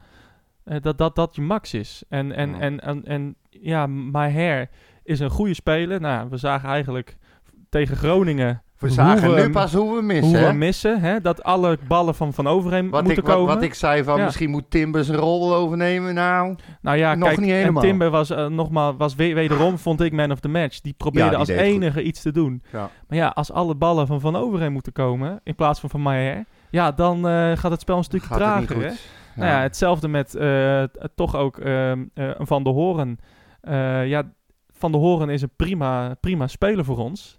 eh, dat, dat dat je max is. En, en, Ja. en, en, en ja, Maher is een goede speler. Nou, we zagen eigenlijk tegen Groningen we zagen hoe nu we- pas hoe we missen. hoe we hè? missen, hè, dat alle ballen van Van Overheem Wat moeten ik, wat, komen. wat ik zei van Ja. misschien moet Timber zijn rol overnemen. Nou, Nou ja, Nog kijk, niet en helemaal. Timber was, eh, nogmaals, was we- wederom, vond ik, man of the match. Die probeerde die als goed. enige iets te doen. ja. Maar ja, als alle ballen van Van Overheem moeten komen, in plaats van Van Maier, ja, dan eh, gaat het spel een stukje gaat trager. hè? Nou ja, hetzelfde met eh, toch ook ehm, eh, Van der Horen. Ja, Van der Horen is een prima, prima speler voor ons.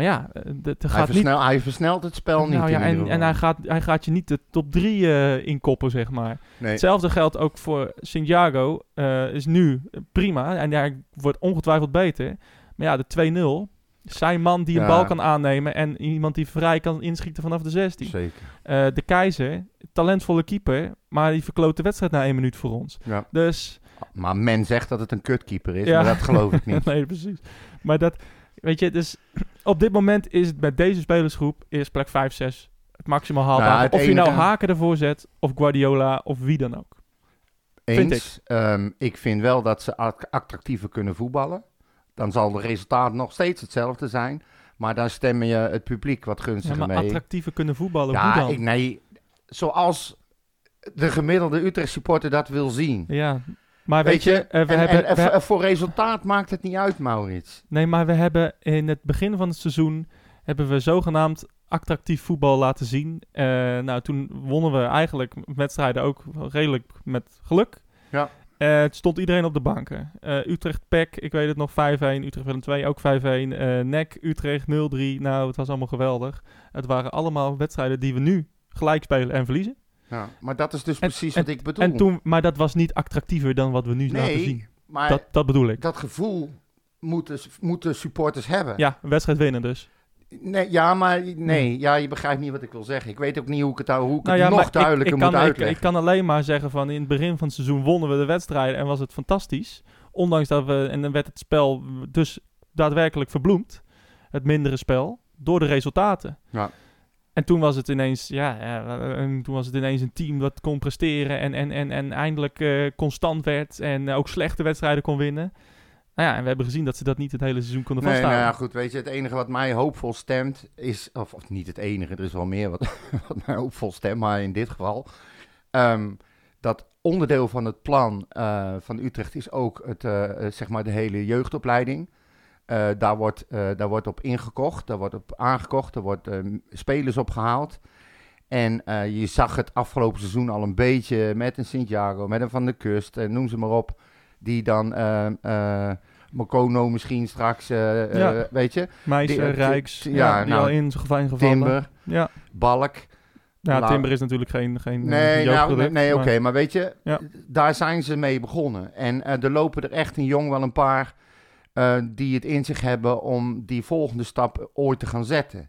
Maar ja, eh, hij, gaat niet... versnel, hij versnelt het spel niet. nou ja, in ieder en, en hij, gaat, hij gaat je niet de top 3 eh inkoppen, zeg maar. nee. Hetzelfde geldt ook voor Santiago. eh is nu prima. En hij wordt ongetwijfeld beter. Maar ja, de 2-0. Zijn man die een Ja. bal kan aannemen. En iemand die vrij kan inschieten vanaf de 16. Zeker. De Keizer, talentvolle keeper. Maar die verkloot de wedstrijd na één minuut voor ons. Ja. Dus. Maar men zegt dat het een kutkeeper is, Ja. maar dat geloof ik niet. nee, precies. Maar dat. Weet je, dus op dit moment is het met deze spelersgroep. Is plek 5, 6 het maximaal haalbaar. Nou ja, het of je nou Haken ervoor zet. Of Guardiola. Of wie dan ook. Vind Eens. Ehm, ik vind wel dat ze at- attractiever kunnen voetballen. Dan zal het resultaat nog steeds hetzelfde zijn. Maar dan stem je het publiek wat Ja, gunstiger maar mee. attractiever kunnen voetballen. ja, hoe dan? ik, nee. Zoals de gemiddelde Utrecht supporter dat wil zien. Ja, maar weet, Weet je, je, eh, we en, hebben, en, we- voor- voor resultaat maakt het niet uit, Maurits. nee, maar we hebben in het begin van het seizoen hebben we zogenaamd attractief voetbal laten zien. Eh, nou, toen wonnen we eigenlijk wedstrijden ook redelijk met geluk. Ja. Eh, het stond iedereen op de banken. Utrecht PEC, ik weet het nog, 5-1. Utrecht Willem 2 ook 5-1. Eh NEC, Utrecht 0-3. Nou, het was allemaal geweldig. Het waren allemaal wedstrijden die we nu gelijk spelen en verliezen. Ja, maar dat is dus En- precies wat ik bedoel. En toen, maar dat was niet attractiever dan wat we nu laten zien. maar Dat, dat, dat bedoel ik. gevoel moeten, moeten supporters hebben. Ja, een wedstrijd winnen dus. Nee, ja, maar nee, ja, je begrijpt niet wat ik wil zeggen. Ik weet ook niet hoe ik het, nou- hoe ik Nou het ja, nog duidelijker ik, ik, moet kan, ik, ik kan alleen maar zeggen van in het begin van het seizoen wonnen we de wedstrijden en was het fantastisch. Ondanks dat we, en dan werd het spel dus daadwerkelijk verbloemd. Het mindere spel, door de resultaten. Ja. En toen was het ineens, ja, en toen was het ineens een team dat kon presteren en, en, en, en eindelijk eh, constant werd en ook slechte wedstrijden kon winnen. Nou ja, en we hebben gezien dat ze dat niet het hele seizoen konden Nee, nou vasthouden. ja, goed, weet je, het enige wat mij hoopvol stemt is, of, of niet het enige, er is wel meer wat, wat mij hoopvol stemt, maar in dit geval, ehm, dat onderdeel van het plan eh, van Utrecht is ook het, eh, eh, zeg maar de hele jeugdopleiding. Eh, daar, wordt, eh, daar wordt op ingekocht, daar wordt op aangekocht, er wordt eh, spelers opgehaald. En eh, je zag het afgelopen seizoen al een beetje met een Santiago, met een Van der Kust, en noem ze maar op, die dan... Mokono misschien straks, Ja. weet je. Eh, Rijks, t- ja, ja, die nou, al in zijn gevallen. Timber, Ja, Balk. ja La- Timber is natuurlijk geen, geen Nee, nou, nee, nee oké, maar- maar weet je, Ja. daar zijn ze mee begonnen. En er lopen er echt een jong wel een paar eh, die het in zich hebben om die volgende stap ooit te gaan zetten.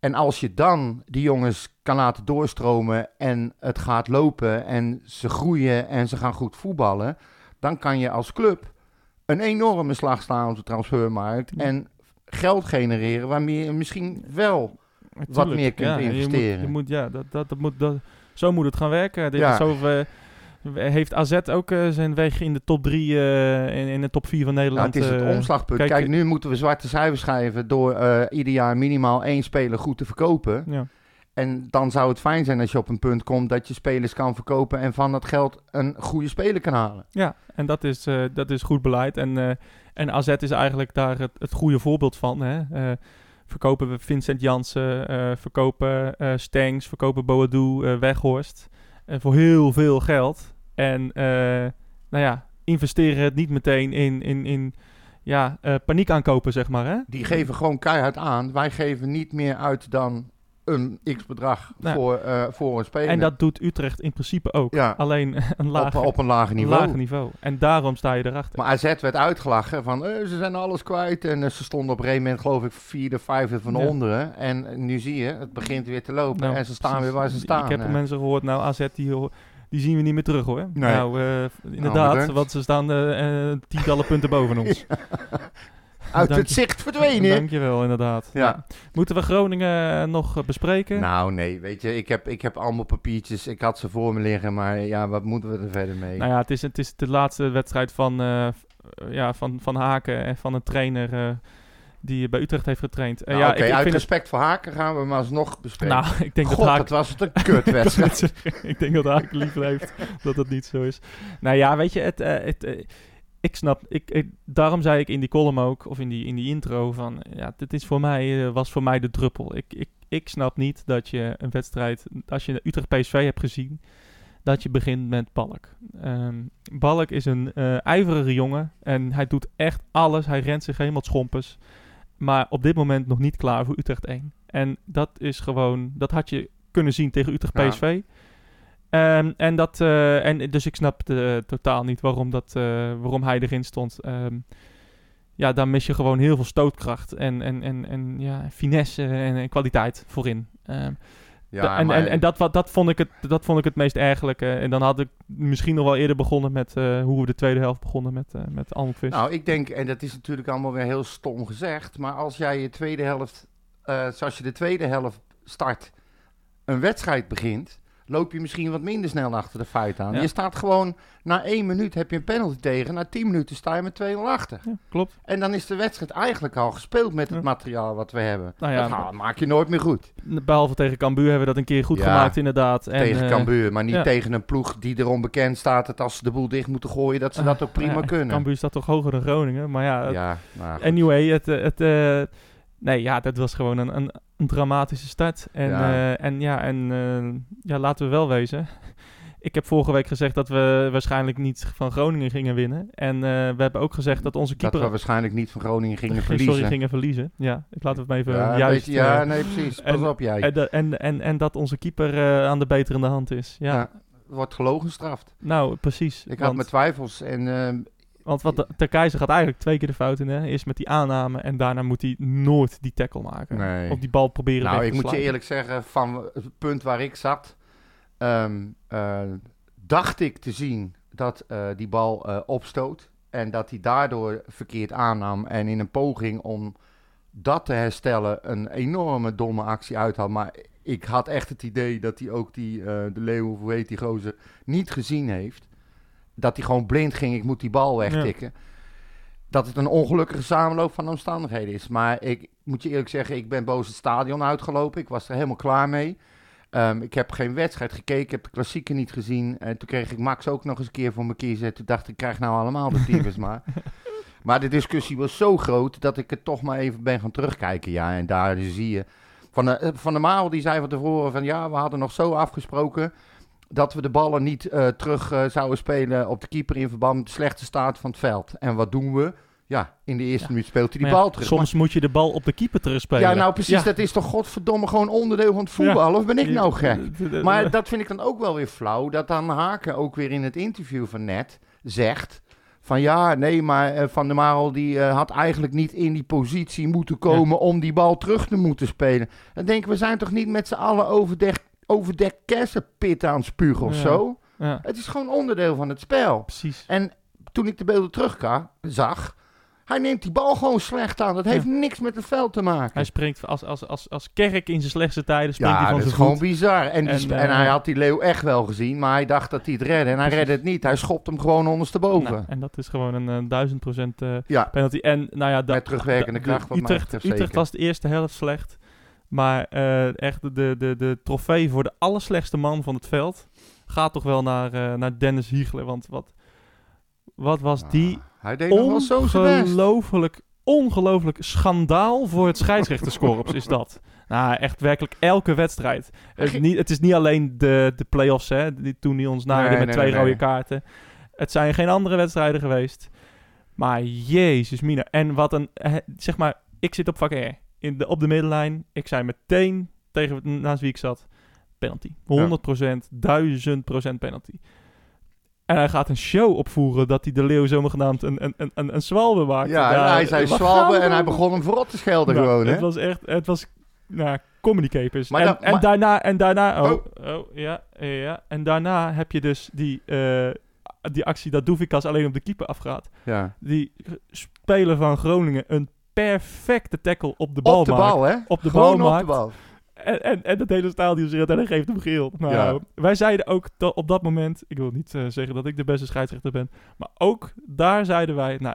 En als je dan die jongens kan laten doorstromen en het gaat lopen en ze groeien en ze gaan goed voetballen, dan kan je als club een enorme slag staan op de transfermarkt. En geld genereren waarmee je misschien wel wat meer kunt ja, je moet- investeren. Je moet, ja, dat, dat, dat moet, dat, zo moet het gaan werken. Dit Ja. is eh, heeft AZ ook eh, zijn weg in de top 3 in, in de top 4 van Ja, Nederland? het is het eh, omslagpunt. kijk, Kijk, nu moeten we zwarte cijfers schrijven door eh, ieder jaar minimaal één speler goed te verkopen. Ja. En dan zou het fijn zijn als je op een punt komt dat je spelers kan verkopen en van dat geld een goede speler kan halen. Ja, en dat is, eh, dat is goed beleid. En, eh, en AZ is eigenlijk daar het, het goede voorbeeld van. Hè? Eh, verkopen we Vincent Jansen, eh, verkopen eh Stengs, verkopen Boadu, eh, Weghorst. Eh, voor heel veel geld. En eh, nou ja, investeren het niet meteen in, in, in ja, eh, paniek aankopen, zeg maar. Hè? Die geven gewoon keihard aan. Wij geven niet meer uit dan een x-bedrag Nou, voor, eh, voor een speler. En dat doet Utrecht in principe ook. Ja. Alleen een lager, op een lager niveau. lager niveau. En daarom sta je erachter. Maar AZ werd uitgelachen van eh, ze zijn alles kwijt. En eh, ze stonden op een gegeven moment geloof ik vierde, vijfde van Ja. onderen. En eh, nu zie je, het begint weer te lopen. Nou, en ze staan weer waar ze staan. Ik heb mensen gehoord, nou AZ, die, die zien we niet meer terug hoor. Nee. Nou, inderdaad, want ze staan tientallen punten boven ons. Uit Dank het je. zicht verdwenen. Dankjewel, inderdaad. Ja. Moeten we Groningen eh, nog eh, bespreken? Nou nee, weet je, ik heb, ik heb allemaal papiertjes. Ik had ze voor me liggen, maar ja, wat moeten we er verder mee? Nou ja, het is, het is de laatste wedstrijd van, eh, ja, van, van Haken en van een trainer die bij Utrecht heeft getraind. Nou, ja, Oké, uit vind respect voor Haken gaan we maar alsnog bespreken. nou, ik denk God, dat Haken... dat was het een kutwedstrijd. ik denk dat Haken liever heeft dat het niet zo is. Nou ja, weet je, het, het, ik snap, ik, ik- daarom zei ik in die column ook, of in die, in die intro, van ja, dit is voor mij, eh, was voor mij de druppel. Ik, ik, ik snap niet dat je een wedstrijd, als je Utrecht PSV hebt gezien, dat je begint met Balk. Ehm, Balk is een eh ijverige jongen en hij doet echt alles. Hij rent zich helemaal schompers. Maar op dit moment nog niet klaar voor Utrecht 1. En dat is gewoon, dat had je kunnen zien tegen Utrecht Ja. Ehm, en dat, eh, en dus ik snap eh, totaal niet waarom, dat, eh, waarom hij erin stond. Ehm, ja, daar mis je gewoon heel veel stootkracht en, en, en, en ja, finesse en, en kwaliteit voorin. Ehm, Ja, en, maar- en, en dat, wat- dat, vond ik het, dat vond ik het meest ergelijke. En dan had ik misschien nog wel eerder begonnen met hoe we de tweede helft begonnen met, eh met. Nou, ik denk, en dat is natuurlijk allemaal weer heel stom gezegd, maar als jij je tweede helft, zoals je de tweede helft start, een wedstrijd begint, loop je misschien wat minder snel achter de feiten aan. Ja. Je staat gewoon, na één minuut heb je een penalty tegen, na tien minuten sta je met 2-0 achter. Ja, klopt. En dan is de wedstrijd eigenlijk al gespeeld met het Ja. materiaal wat we hebben. Nou ja, dat maak je nooit meer goed. Behalve tegen Cambuur hebben we dat een keer goed gemaakt inderdaad. En, tegen eh, Cambuur, maar niet tegen een ploeg die erom bekend staat dat als ze de boel dicht moeten gooien, dat ze dat ook prima ja, kunnen. Cambuur staat toch hoger dan Groningen. Maar ja, het- Ja, nou, anyway, het, eh, het, eh, nee, ja, dat was gewoon een, een, een dramatische start. En Ja. ja, en, ja, en eh, ja, laten we wel wezen. Ik heb vorige week gezegd dat we waarschijnlijk niet van Groningen gingen winnen. En eh, we hebben ook gezegd dat onze dat keeper... we waarschijnlijk niet van Groningen gingen Sorry, verliezen. gingen verliezen. Ja, ik laat het maar even ja, juist... ja, eh, nee, precies. Pas en- op jij. en, en, en, en dat onze keeper eh, aan de beterende hand is. Ja, ja. wordt gelogen gestraft. nou precies. Ik had mijn twijfels en want wat de, Ter Keizer gaat eigenlijk twee keer de fout in. Hè? Eerst met die aanname en daarna moet hij nooit die tackle maken. Nee. Of die bal proberen nou, weg ik te moet je eerlijk zeggen, van het punt waar ik zat, ehm, eh, dacht ik te zien dat eh, die bal eh, opstoot en dat hij daardoor verkeerd aannam en in een poging om dat te herstellen een enorme domme actie uit had. Maar ik had echt het idee dat hij ook die, eh, de leeuw, hoe heet die gozer, niet gezien heeft. Dat hij gewoon blind ging, ik moet die bal wegtikken. Dat het een ongelukkige samenloop van omstandigheden is. Maar ik moet je eerlijk zeggen, ik ben boos het stadion uitgelopen. Ik was er helemaal klaar mee. Ehm, ik heb geen wedstrijd gekeken, ik heb de klassieker niet gezien. En toen kreeg ik Max ook nog eens een keer voor me kiezen. Toen dacht ik, ik krijg nou allemaal de maar. Maar de discussie was zo groot dat ik het toch maar even ben gaan terugkijken. Ja, en daar zie je... Van de, eh, van de Maal die zei van tevoren van ja, we hadden nog zo afgesproken dat we de ballen niet eh, terug eh, zouden spelen op de keeper in verband met de slechte staat van het veld. En wat doen we? Ja, in de eerste Ja. minuut speelt hij die ja, bal terug. Soms moet je de bal op de keeper terugspelen. ja, nou precies, Ja. dat is toch godverdomme gewoon onderdeel van het voetbal? Of ben ik nou gek? Maar dat vind ik dan ook wel weer flauw, dat dan Haken ook weer in het interview van net zegt... Van ja, nee, maar eh, Van der Marel die had eigenlijk niet in die positie moeten komen om die bal terug te moeten spelen. Dan denk ik, we zijn toch niet met z'n allen overdekt, overdekt kersenpit aan het spugen of Ja. zo? Ja, Het is gewoon onderdeel van het spel. precies. En toen ik de beelden terug zag, hij neemt die bal gewoon slecht aan. Dat heeft niks met het veld te maken. Hij springt als, als, als, als kerk in zijn slechtste tijden. Springt ja, hij van dat is gewoon bizar. En, En, sp- eh, en hij had die leeuw echt wel gezien, maar hij dacht dat hij het redde. En hij redde het niet. Hij schopt hem gewoon ondersteboven. Nou, en dat is gewoon een eh, duizend procent eh, ja, penalty. En nou ja, dat, met terugwerkende de- kracht. Wat Utrecht, was de eerste helft slecht. Maar eh, echt de, de, de, trofee voor de allerslechtste man van het veld gaat toch wel naar, eh, naar Dennis Hiegler. Want wat, wat was die Ah, hij deed ongelooflijk, ongelooflijk schandaal voor het scheidsrechterskorps is dat. Nou, echt werkelijk elke wedstrijd. Het, niet, het is niet alleen de, de play-offs, hè, die, toen hij ons naarde Nee, met nee, twee nee, rode kaarten. Het zijn geen andere wedstrijden geweest. Maar jezus mina. En wat een, zeg maar, ik zit op vak R. In de, op de middenlijn. Ik zei meteen tegen naast wie ik zat. Penalty. 100%, 1000% penalty. En hij gaat een show opvoeren dat hij de leeuw zomaar genaamd een, een, een, een, een zwalbe maakt. Ja, hij zei zwalbe en hij begon hem voorop te schelden Nou, gewoon, hè? Het was echt, het was, nou, comedy capers. Maar en, en maar- daarna, en daarna, oh, oh, ja, ja. En daarna heb je dus die, eh, die actie dat Doevikas alleen op de keeper afgaat. Ja. Die speler van Groningen een perfecte tackle op de bal Op de maakt. bal, hè? Op de Gewoon bal op maakt. de bal. En, en, en dat hele stadion zit en hij geeft hem geel. Nou, Ja. Wij zeiden ook dat op dat moment, ik wil niet eh, zeggen dat ik de beste scheidsrechter ben, maar ook daar zeiden wij, nou,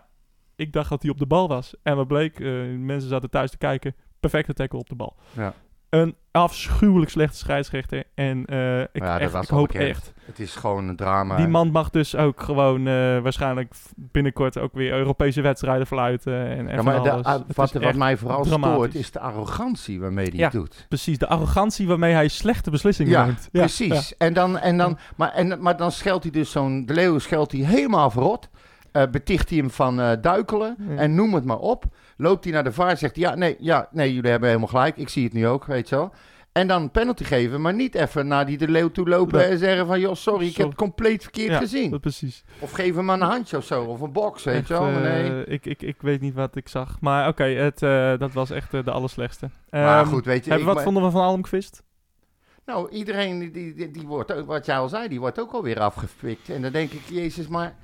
ik dacht dat hij op de bal was. En wat bleek, eh, mensen zaten thuis te kijken, perfecte tackle op de bal. Ja. Een afschuwelijk slechte scheidsrechter. En eh, ik, Ja, echt, hoop bekend. echt. Het is gewoon een drama. Die man mag dus ook gewoon eh, waarschijnlijk binnenkort ook weer Europese wedstrijden fluiten. En, en Ja, maar de- ah, wat, wat mij vooral dramatisch. stoort is de arrogantie waarmee hij Ja. het doet. Precies, de arrogantie waarmee hij slechte beslissingen Ja, neemt. Precies. En dan, en dan, maar, en, maar dan scheldt hij dus zo'n... De leeuw scheldt hij helemaal verrot. Eh beticht hij hem van eh, duikelen. En noem het maar op. Loopt hij naar de VAR zegt. Ja nee, ja, nee, jullie hebben helemaal gelijk. Ik zie het nu ook, weet je wel. En dan een penalty geven, maar niet even naar die de leeuw toe lopen en zeggen van... joh, sorry, ik heb het compleet verkeerd Ja, gezien. dat precies. Of geef hem maar een handje of zo, of een box, weet Echt, je wel. Eh, nee. ik, ik, ik weet niet wat ik zag. Maar oké, het dat was echt eh, de allerslechtste. Maar Ehm, goed, weet je... hebben- wat vonden we van Almqvist? Nou, iedereen die, die, die wordt, ook- wat jij al zei, die wordt ook alweer afgepikt. En dan denk ik, jezus, maar...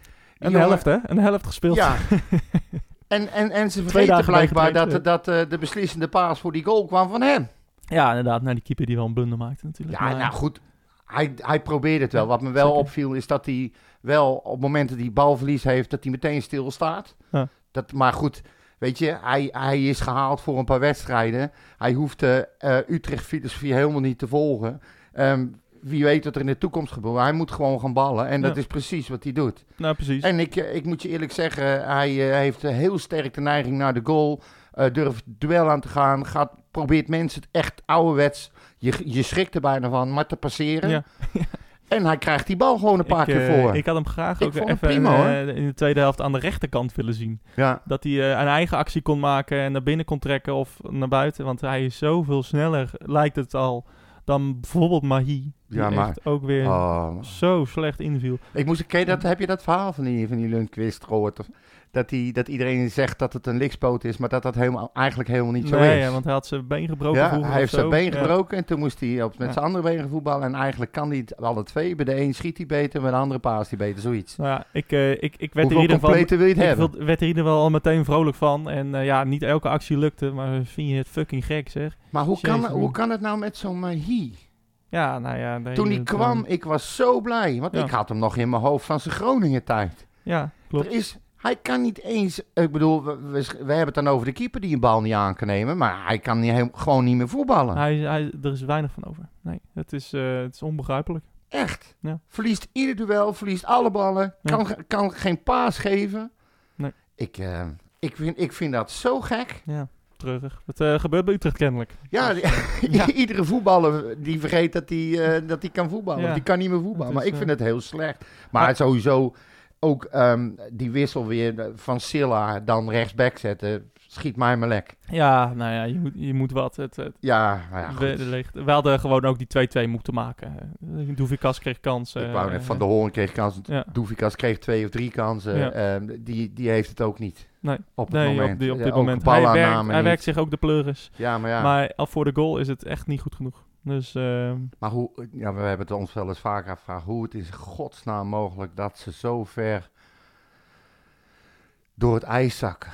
Een jongen- helft, hè? Een helft gespeeld. Ja. en, en, en ze vergeten blijkbaar dat, meegetraind, dat eh, de beslissende paas voor die goal kwam van hem. Ja, inderdaad. Naar die keeper die wel een blunder maakte natuurlijk. Ja, maar- nou goed, hij, hij probeerde het wel. Wat me wel Zeker. opviel is dat hij wel op momenten die balverlies heeft, dat hij meteen stilstaat. Ja. Dat, maar goed, weet je, hij, hij is gehaald voor een paar wedstrijden. Hij hoeft de eh, Utrecht-filosofie helemaal niet te volgen. Ehm, wie weet wat er in de toekomst gebeurt. Hij moet gewoon gaan ballen en dat Ja. is precies wat hij doet. Nou, precies. En ik, eh, ik moet je eerlijk zeggen, hij eh, heeft eh, heel sterk de neiging naar de goal. durft duel aan te gaan. Gaat, probeert mensen het echt ouderwets. Je, je schrikt er bijna van, maar te passeren. ja. En hij krijgt die bal gewoon een paar ik, keer voor. Ik had hem graag Ik ook even prima, in de tweede helft aan de rechterkant willen zien. ja. Dat hij een eigen actie kon maken en naar binnen kon trekken of naar buiten. Want hij is zoveel sneller, lijkt het al, dan bijvoorbeeld Mahi. Die Ja, maar- echt ook weer Oh, zo slecht inviel. ik moest, ken je dat, heb je dat verhaal van die, van die Lundqvist gehoord? Of, dat, die, dat iedereen zegt dat het een likspoot is, maar dat dat helemaal, eigenlijk helemaal niet zo nee, is. ja, want hij had zijn been gebroken ja, hij heeft zijn been gebroken en toen moest hij op, met Ja. zijn andere been voetballen. En eigenlijk kan hij het alle twee. Bij de een schiet hij beter, bij de andere paast hij beter, zoiets. Nou ja, ik, eh, ik, ik werd er ieder geval... complete wil je het Ik hebben? wil- werd er in ieder geval al meteen vrolijk van. En eh, ja, niet elke actie lukte, maar vind je het fucking gek zeg. Maar hoe kan, hoe kan het nou met zo'n Mahi? Ja, nou ja. Toen hij kwam, ik was zo blij. Want Ja. ik had hem nog in mijn hoofd van zijn Groningen tijd. Ja, klopt. Er is, hij kan niet eens... Ik bedoel, we, we, we hebben het dan over de keeper die een bal niet aan kan nemen. Maar hij kan niet, gewoon niet meer voetballen. Hij, hij, er is weinig van over. Nee, het is, eh, het is onbegrijpelijk. Echt. Ja. Verliest ieder duel, verliest alle ballen. Ja. Kan, ge- kan geen paas geven. Nee. Ik, eh, ik, vind, ik vind dat zo gek. Ja, treurig. Het eh, gebeurt bij Utrecht kennelijk. Ja, Dus, iedere voetballer die vergeet dat hij dat kan voetballen. Die kan niet meer voetballen. Maar ik vind het heel slecht. Maar, maar- sowieso ook ehm, die wissel weer eh, van Silla dan rechtsback zetten. Schiet mij maar lek. Ja, nou ja, je moet, je moet wat. Het, het, Ja, maar ja, we, ligt- we hadden gewoon ook die 2-2 moeten maken. Uh, Doevikas kreeg kans. ik eh, wou net, eh, Van de Hoorn kreeg kansen. Ja. Doevikas kreeg twee of drie kansen. Ja. Ehm, die, die heeft het ook niet. Nee. Op het Nee, moment. op, die, op Ja, dit moment. Hij werkt, hij werkt zich ook de pleuris. Ja, maar ja. Maar al voor de goal is het echt niet goed genoeg. Dus ehm, Maar hoe, ja, we hebben het ons wel eens vaker afgevraagd. Hoe het is in godsnaam mogelijk dat ze zo ver door het ijs zakken.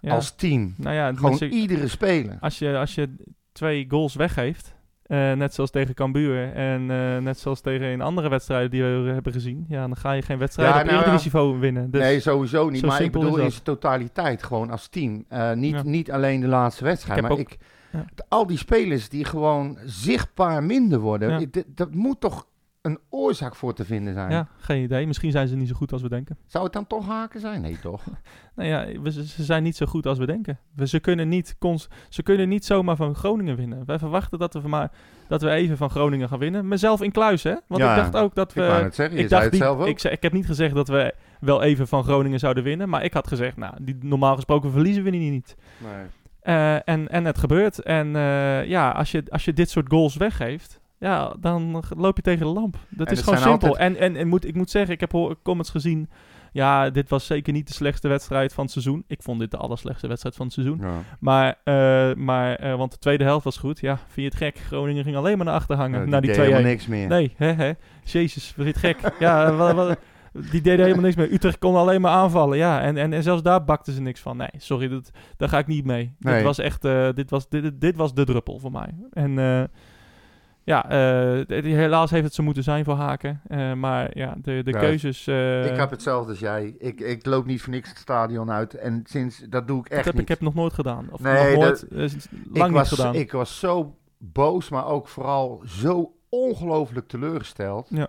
Ja. Als team. nou ja, Gewoon iedere speler. als, je, als je twee goals weggeeft, eh, net zoals tegen Cambuur en eh, net zoals tegen in andere wedstrijden die we hebben gezien, ja, dan ga je geen wedstrijd Ja, op nou ja. Eredivisie-niveau winnen. Dus, nee, sowieso niet. Maar ik bedoel in zijn totaliteit, gewoon als team. Eh, niet, Ja. niet alleen de laatste wedstrijd, Ik maar ook- ik, ja. al die spelers die gewoon zichtbaar minder worden. Ja. dat- dat moet toch een oorzaak voor te vinden zijn. ja, geen idee. Misschien zijn ze niet zo goed als we denken. Zou het dan toch haken zijn? Nee, toch? Nou ja, we, ze zijn niet zo goed als we denken. We, ze, kunnen niet cons- ze kunnen niet zomaar van Groningen winnen. Wij verwachten dat we, maar, dat we even van Groningen gaan winnen. Mezelf in kluis, hè? Want Ja, ik dacht ook dat we... ik het zeggen, je ik zei dacht het niet, zelf ook. Ik, ik heb niet gezegd dat we wel even van Groningen zouden winnen. Maar ik had gezegd, nou, die, normaal gesproken verliezen we die niet. Nee. Eh, en, en het gebeurt. En eh, ja, als je, als je dit soort goals weggeeft, ja, dan loop je tegen de lamp. Dat En is gewoon simpel. altijd- En, en, en moet, ik moet zeggen, ik heb comments gezien. Ja, dit was zeker niet de slechtste wedstrijd van het seizoen. Ik vond dit de allerslechtste wedstrijd van het seizoen. Ja. Maar, eh, maar want de tweede helft was goed. Ja, vind je het gek? Groningen ging alleen maar naar achter hangen. Ja, na die deed helemaal 2-1. niks meer. Nee, hè, hè. Jezus, vind je het gek? ja, wat, wat- die deden helemaal niks meer. Utrecht kon alleen maar aanvallen. Ja, en, en, en zelfs daar bakten ze niks van. Nee, sorry, dat, daar ga ik niet mee. Dit Nee. was echt, eh, dit, was, dit, dit was de druppel voor mij. En eh, ja, eh, helaas heeft het zo moeten zijn voor Haken. Maar ja, de, de Ja, keuzes... ik heb hetzelfde als jij. Ik, ik loop niet voor niks het stadion uit. En sinds, dat doe ik echt dat heb, niet. ik heb nog nooit gedaan. Of Nee, nog nooit, ik lang was, niet gedaan. Ik was zo boos, maar ook vooral zo ongelooflijk teleurgesteld. Ja.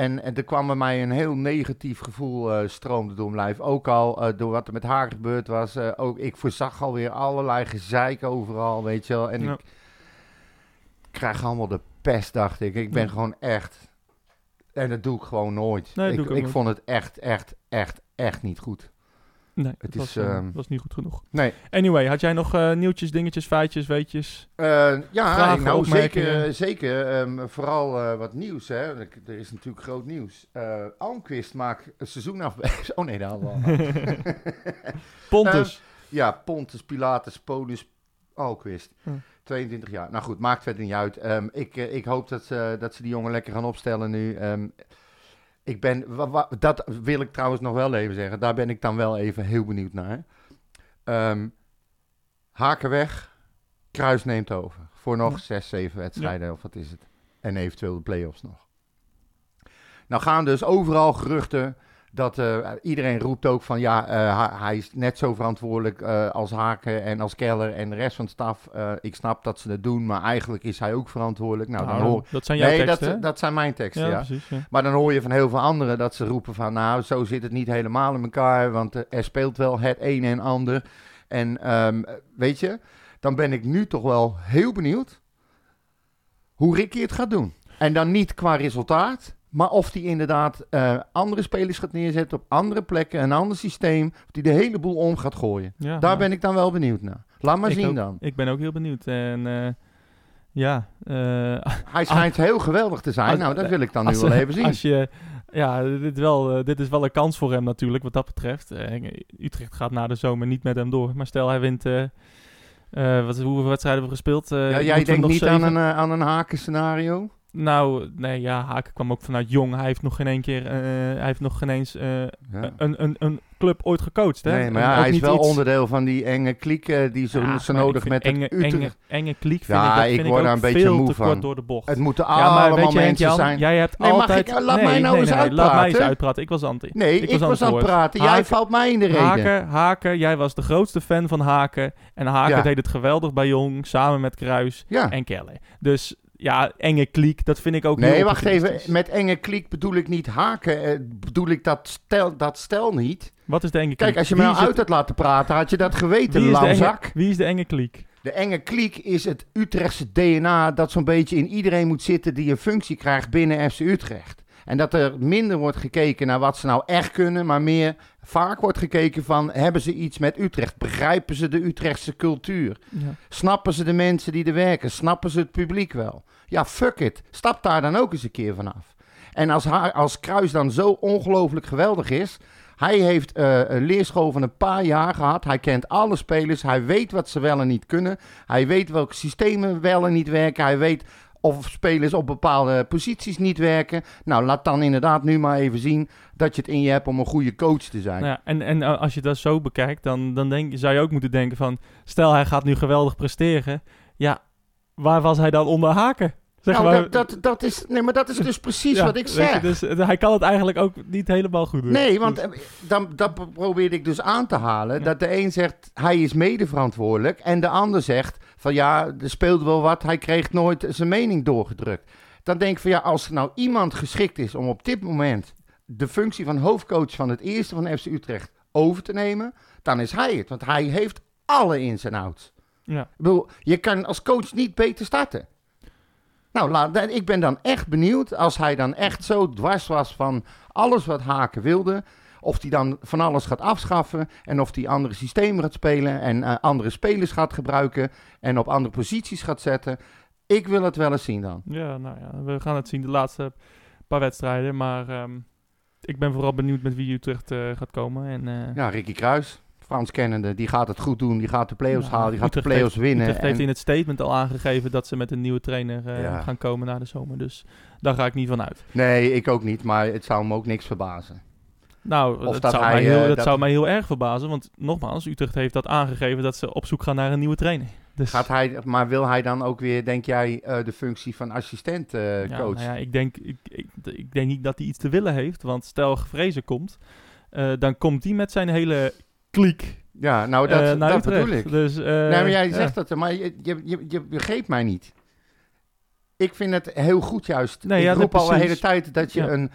En, en er kwam bij mij een heel negatief gevoel eh, stroomde door mijn lijf. Ook al eh, door wat er met haar gebeurd was. eh, ook, ik voorzag alweer allerlei gezeik overal, weet je wel. En Ja. ik krijg allemaal de pest, dacht ik. Ik ben Ja. gewoon echt... En dat doe ik gewoon nooit. Nee, ik vond het echt, echt, echt, echt niet goed. Nee, het is, was, eh, ehm, was niet goed genoeg. Nee. Anyway, had jij nog eh, nieuwtjes, dingetjes, feitjes, weetjes? Eh, ja, Vragen, nou zeker, zeker ehm, vooral wat nieuws. Hè. Er is natuurlijk groot nieuws. Almquist maakt een seizoen af. oh nee, dat hadden we al. Pontus. ja, Pontus, Pilatus, Polus, Almquist. Hm. 22 jaar. Nou goed, maakt verder niet uit. Ehm, ik, ik hoop dat, ze- dat ze die jongen lekker gaan opstellen nu. Ik ben, wa- wa- dat wil ik trouwens nog wel even zeggen. Daar ben ik dan wel even heel benieuwd naar. Ehm, haken weg, Kruis neemt over. Voor nog Ja. zes, zeven wedstrijden, of wat is het? En eventueel de play-offs nog. Nou gaan dus overal geruchten dat eh, iedereen roept ook van ja, eh, hij, is net zo verantwoordelijk eh, als Haken en als Keller en de rest van de staf. Ik snap dat ze dat doen, maar eigenlijk is hij ook verantwoordelijk. Nou, dan hoor... dat zijn jouw Nee, teksten, dat, dat zijn mijn teksten, ja, ja. precies. Ja. Maar dan hoor je van heel veel anderen dat ze roepen van... nou, zo zit het niet helemaal in elkaar... want er speelt wel het een en ander. En ehm, weet je, dan ben ik nu toch wel heel benieuwd... hoe Ricky het gaat doen. En dan niet qua resultaat... maar of hij inderdaad eh, andere spelers gaat neerzetten... op andere plekken, een ander systeem... of hij de hele boel om gaat gooien. Ja, Daar ben ik dan wel benieuwd naar. Laat maar ik zien ook. dan. Ik ben ook heel benieuwd. En eh, ja, eh, Hij schijnt heel geweldig te zijn. als- nou, dat wil ik dan nu wel even zien. Als je, ja, dit, wel, dit is wel een kans voor hem natuurlijk, wat dat betreft. Utrecht gaat na de zomer niet met hem door. Maar stel hij wint... wat, hoeveel wedstrijden hebben we gespeeld? Ja, jij denkt niet aan een, aan een haken scenario? Nou, nee, ja, Haken kwam ook vanuit jong. Hij heeft nog geen één keer... eh, hij heeft nog geen eens eh, Ja. een, een, een club ooit gecoacht, hè? Nee, maar ja, hij is wel iets- onderdeel van die enge kliek eh, die zo, Ja, zo maar ik nodig met enge, Utrecht. enge, enge kliek vind Ja, ik, dat ik word daar een beetje veel moe te van. kort door de bocht. Het moeten allemaal mensen zijn. jij hebt Nee, altijd... ik- laat nee, mij nou nee, eens nee, nee, Laat mij eens uitpraten. uitpraten. Ik was anti. Nee, ik, was aan het praten. Jij valt mij in de reden. Haken, Haken, jij was de grootste fan van Haken. En Haken deed het geweldig bij Jong, samen met Kruis en Keller. Dus ja, enge kliek, dat vind ik ook Nee, wacht even. Met enge kliek bedoel ik niet haken. eh, bedoel ik dat stel, dat stel niet. Wat is de enge kliek? Kijk, als je me nou uit had laten praten, had je dat geweten, lamzak. wie is de enge kliek? De enge kliek is het Utrechtse DNA dat zo'n beetje in iedereen moet zitten die een functie krijgt binnen FC Utrecht. En dat er minder wordt gekeken naar wat ze nou echt kunnen, maar meer vaak wordt gekeken van hebben ze iets met Utrecht? Begrijpen ze de Utrechtse cultuur? Ja. Snappen ze de mensen die er werken? Snappen ze het publiek wel? Ja, fuck it. Stap daar dan ook eens een keer vanaf. En als, haar, als Kruis dan zo ongelooflijk geweldig is. Hij heeft eh, een leerschool van een paar jaar gehad. Hij kent alle spelers. Hij weet wat ze wel en niet kunnen. Hij weet welke systemen wel en niet werken. Hij weet of spelers op bepaalde posities niet werken. Nou, laat dan inderdaad nu maar even zien dat je het in je hebt om een goede coach te zijn. Ja, en, en eh, als je dat zo bekijkt, dan, dan denk, zou je ook moeten denken van... Stel, hij gaat nu geweldig presteren. Ja, waar was hij dan onder haken? Zeg nou, maar, dat, dat, dat is, nee, maar dat is dus precies Ja, wat ik zeg. je, dus eh, hij kan het eigenlijk ook niet helemaal goed doen. Nee, want Dus- eh, dan, dat probeerde ik dus aan te halen. Ja. Dat de een zegt, hij is mede verantwoordelijk. En de ander zegt, van ja, er speelde wel wat. Hij kreeg nooit zijn mening doorgedrukt. Dan denk ik van ja, als er nou iemand geschikt is om op dit moment... de functie van hoofdcoach van het eerste van FC Utrecht over te nemen... dan is hij het. Want hij heeft alle ins en outs. ja. Ik bedoel, je kan als coach niet beter starten. Nou, laat, ik ben dan echt benieuwd als hij dan echt zo dwars was van alles wat Haken wilde. Of hij dan van alles gaat afschaffen en of hij andere systemen gaat spelen en eh, andere spelers gaat gebruiken en op andere posities gaat zetten. Ik wil het wel eens zien dan. Ja, nou ja, we gaan het zien de laatste paar wedstrijden. Maar ehm, ik ben vooral benieuwd met wie Utrecht eh, gaat komen. En, eh, Ja, Ricky Kruis, Frans kennende, die gaat het goed doen. Die gaat de play-offs Ja, halen, die gaat de play-offs winnen. Utrecht heeft in het statement al aangegeven dat ze met een nieuwe trainer eh, Ja. gaan komen na de zomer. Dus daar ga ik niet van uit. Nee, ik ook niet, maar het zou me ook niks verbazen. Nou, Of dat zou, hij, mij heel, eh, dat dat- zou mij heel erg verbazen. Want nogmaals, Utrecht heeft dat aangegeven dat ze op zoek gaan naar een nieuwe trainer. Dus, Gaat hij, maar wil hij dan ook weer, denk jij, eh, de functie van assistent eh, ja, coach? nou ja, ik, denk, ik, ik, ik denk niet dat hij iets te willen heeft. Want stel Vrezen komt, dan komt hij met zijn hele kliek Ja, nou dat, dat bedoel ik. Dus, nee, maar jij ja. zegt dat, maar je, je, je, je begreep mij niet. Ik vind het heel goed juist. Nee, ik ja, roep al de hele tijd dat je Ja. een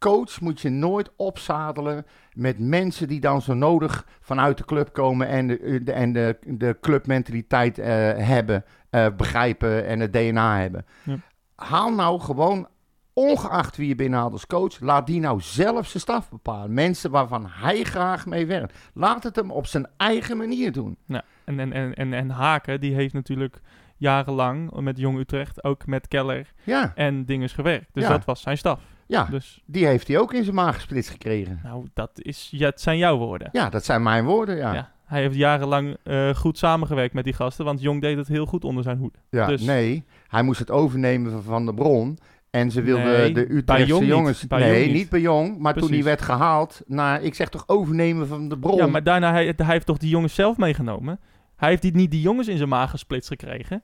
coach moet je nooit opzadelen met mensen die dan zo nodig vanuit de club komen en de, de, en de, de clubmentaliteit eh, hebben, eh, begrijpen en het DNA hebben. Ja. Haal nou gewoon, ongeacht wie je binnenhaalt als coach, laat die nou zelf zijn staf bepalen. Mensen waarvan hij graag mee werkt. Laat het hem op zijn eigen manier doen. Ja, en, en, en, en, en Haken, die heeft natuurlijk jarenlang met Jong Utrecht, ook met Keller Ja, en Dinges gewerkt. Dus dat was zijn staf. Ja. Dus Die heeft hij ook in zijn maag gesplitst gekregen. nou, dat is, ja, het zijn jouw woorden. Ja, dat zijn mijn woorden, ja. Ja. Ja, Hij heeft jarenlang eh, goed samengewerkt met die gasten, want Jong deed het heel goed onder zijn hoede. Dus- nee. Hij moest het overnemen van der Bron. En ze wilden Nee, de Utrechtse Jong niet. jongens... Bij nee, Jong niet. niet. bij Jong. Maar toen hij werd gehaald naar... Ik zeg toch overnemen van de Bron. Ja, maar daarna, hij, hij heeft toch die jongens zelf meegenomen? Hij heeft die, niet die jongens in zijn maag gesplitst gekregen?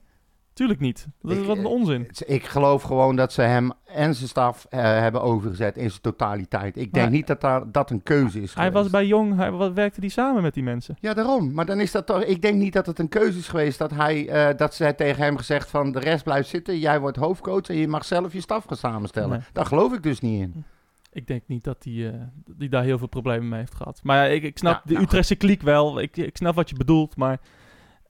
Tuurlijk niet. Dat is Ik, wat een eh, onzin. Ik geloof gewoon dat ze hem en zijn staf eh, hebben overgezet in zijn totaliteit. Ik denk Maar- niet dat daar, dat een keuze is Hij geweest. was bij Jong, hij, wat werkte hij samen met die mensen? Ja, daarom. Maar dan is dat toch... Ik denk niet dat het een keuze is geweest dat, hij, eh, dat ze tegen hem gezegd van... De rest blijft zitten, jij wordt hoofdcoach en je mag zelf je staf gaan samenstellen. Nee. Daar geloof ik dus niet in. Ik denk niet dat hij die daar heel veel problemen mee heeft gehad. Maar ja, ik, ik snap Ja, de nou, Utrechtse kliek wel. Ik, ik snap wat je bedoelt, maar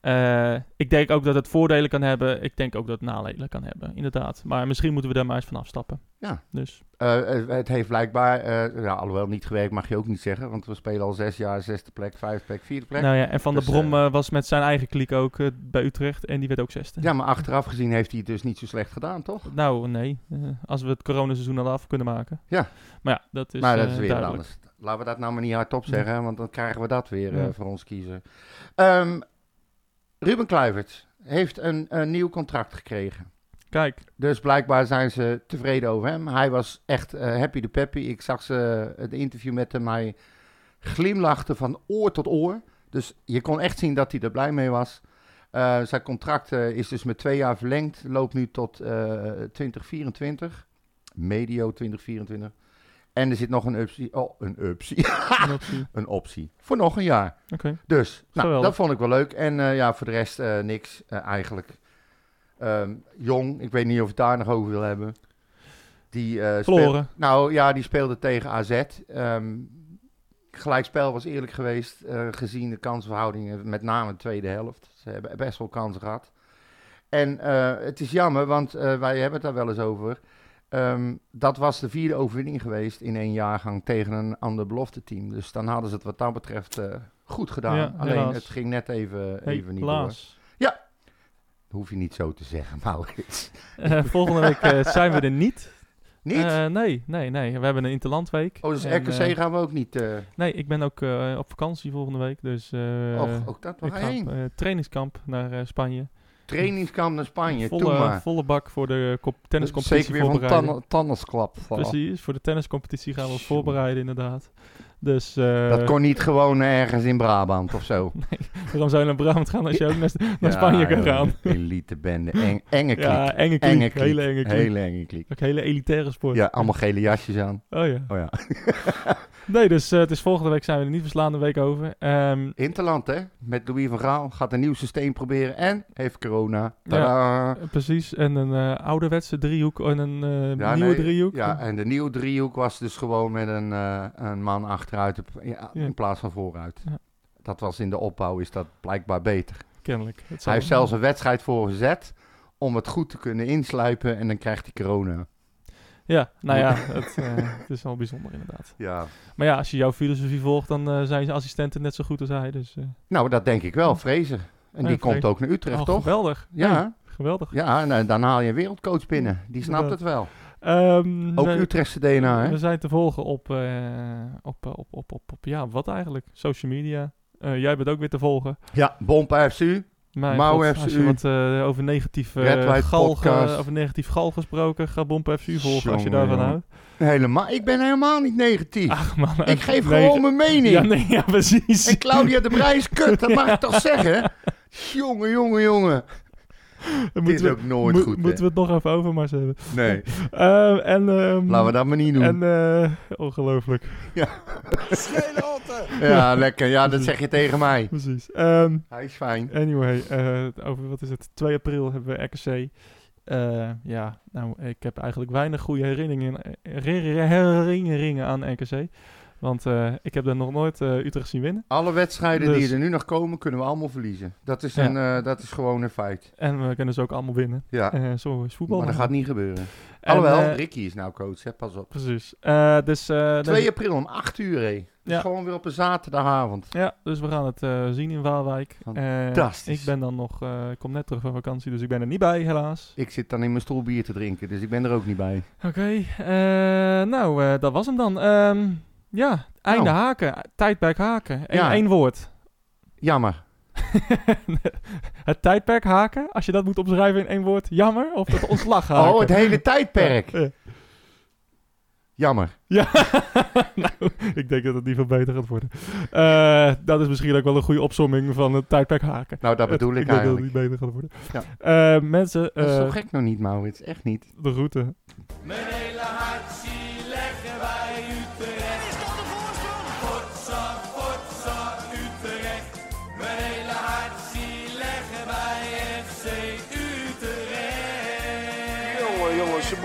eh, ik denk ook dat het voordelen kan hebben. Ik denk ook dat het nadelen kan hebben, inderdaad. Maar misschien moeten we daar maar eens van afstappen. Ja. Dus Eh, het heeft blijkbaar, eh, ja, alhoewel niet gewerkt mag je ook niet zeggen, want we spelen al zes jaar zesde plek, vijfde plek, vierde plek. nou ja, en Van Dus, der Brom eh, eh, was met zijn eigen kliek ook bij Utrecht en die werd ook zesde. Ja, maar achteraf gezien heeft hij het dus niet zo slecht gedaan, toch? Nou, nee. Als we het coronaseizoen al af kunnen maken. Ja. Maar ja, dat is, maar dat is weer duidelijk. anders. Laten we dat nou maar niet hardop zeggen, want dan krijgen we dat weer Ja. voor ons kiezen. Ehm, Ruben Kluivert heeft een, een nieuw contract gekregen. Kijk, Dus blijkbaar zijn ze tevreden over hem. Hij was echt eh, happy de peppy. Ik zag ze het interview met hem. Hij glimlachte van oor tot oor. Dus je kon echt zien dat hij er blij mee was. Eh, zijn contract eh, is dus met twee jaar verlengd. Loopt nu tot eh 2024. Medio 2024. En er zit nog een optie. Oh, een optie. een optie. een optie. Voor nog een jaar. Oké. Dus, nou, Geweldig. dat vond ik wel leuk. En eh, ja, voor de rest eh, niks eh, eigenlijk. Ehm, jong, ik weet niet of het daar nog over wil hebben. Die, Verloren. nou ja, die speelde tegen AZ. Ehm gelijkspel was eerlijk geweest, gezien de kansverhoudingen, met name de tweede helft. Ze hebben best wel kansen gehad. En het is jammer, want wij hebben het daar wel eens over. Ehm, dat was de vierde overwinning geweest in één jaargang tegen een ander belofte team. Dus dan hadden ze het wat dat betreft eh, goed gedaan. Ja, Alleen helaas. het ging net even, even niet door. Helaas. Dat hoef je niet zo te zeggen, Maurits. Eh, volgende week eh, zijn we er niet. Niet? Nee, nee, nee. We hebben een interlandweek. oh, dus En, RKC gaan we ook niet... nee, ik ben ook op vakantie volgende week. Dus och, ook dat, waar ga heen? op trainingskamp naar Spanje. Trainingskamp naar Spanje, volle, volle bak voor de kop- tenniscompetitie Zeker weer van voorbereiden. vallen. Precies, voor de tenniscompetitie gaan we ons voorbereiden inderdaad. Dus eh, Dat kon niet gewoon ergens in Brabant of zo. waarom zou je naar Brabant gaan als je ook naar, naar Ja, Spanje kan joh, gaan? Elite bende, eng, enge kliek. Ja, enge kliek, enge kliek. hele enge kliek. Hele enge kliek. Ook hele elitaire sport. Ja, allemaal gele jasjes aan. Oh ja. Oh ja. Nee, dus eh, het is volgende week zijn we er niet verslaande week over. Ehm, Interland, hè? Met Louis van Gaal. Gaat een nieuw systeem proberen en heeft corona. Tadaa. eh, precies, en een eh, ouderwetse driehoek en een Ja, nieuwe nee, driehoek. Ja, en de nieuwe driehoek was dus gewoon met een, een man achteruit op- ja, Ja. in plaats van vooruit. Ja. Dat was in de opbouw, is dat blijkbaar beter. Kennelijk. Hij heeft zelfs een wedstrijd voor gezet om het goed te kunnen insluipen en dan krijgt hij corona. Ja, nou ja, het, eh, het is wel bijzonder inderdaad. Ja. Maar ja, als je jouw filosofie volgt, dan eh, zijn zijn assistenten net zo goed als hij. Dus, eh, Nou, dat denk ik wel, Fraser. En Ja, die komt ook naar Utrecht, oh, toch? Geweldig. Ja. Nee, geweldig. Ja, en dan haal je een wereldcoach binnen. Die snapt het wel. Ehm, Ook we, Utrechtse DNA, hè? we zijn te volgen op, op, op, op, op, op, ja, wat eigenlijk? Social media. Jij bent ook weer te volgen. Ja, Bompa FCU. Mijn Mau god, FCU. als je wat eh, over, negatief, eh, ge- over negatief gal gesproken, ga Bomp FCU volgen als je daarvan houdt. Helemaal, ik ben helemaal niet negatief. Ach man. ik geef nee, gewoon mijn mening. Ja, nee, ja, precies. En Claudia de Brij is kut, dat mag ik toch zeggen? Jongen, jongen, jongen. Dit moeten is we- ook nooit goed, hè? Moeten we het nog even over Mars hebben. Nee, Ehm, en, ehm, laten we dat maar niet doen. En, eh, ongelooflijk. ja, lekker. Ja, dat zeg je tegen mij. Precies. Ehm, Hij is fijn. anyway, eh, over wat is het? 2 april hebben we RKC. Eh, ja, nou, ik heb eigenlijk weinig goede herinneringen, herinner- herinneringen aan RKC. Want eh, ik heb daar nog nooit eh, Utrecht zien winnen. Alle wedstrijden Dus- die er nu nog komen, kunnen we allemaal verliezen. Dat is, Ja. een, eh, dat is gewoon een feit. En we kunnen ze ook allemaal winnen. Ja, zo is voetbal. maar dat gaat niet gebeuren. En, Alhoewel, Ricky is nou coach, hè? pas op. Precies. Dus, eh, 2 dus- april om 8 uur, hé. Ja. is gewoon weer op een zaterdagavond. Ja, dus we gaan het zien in Waalwijk. Fantastisch. ik ben dan nog, ik kom net terug van vakantie, dus ik ben er niet bij, helaas. Ik zit dan in mijn stoel bier te drinken, dus ik ben er ook niet bij. Oké, nou, dat was hem dan. Ehm, ja, einde Nou. haken, tijdperk haken. Eén Ja. één woord. Jammer. het tijdperk haken, als je dat moet opschrijven in één woord, jammer. Of het ontslag haken. Oh, het hele tijdperk. Ja, Jammer. Ja, nou, ik denk dat het niet veel beter gaat worden. Eh, dat is misschien ook wel een goede opsomming van het tijdperk haken. Nou, dat Het- bedoel ik, ik denk dat het eigenlijk. niet beter gaat worden. Ja. Eh, mensen, Dat is eh, zo gek nog niet, Maurits. Echt niet. de groeten. Mijn hele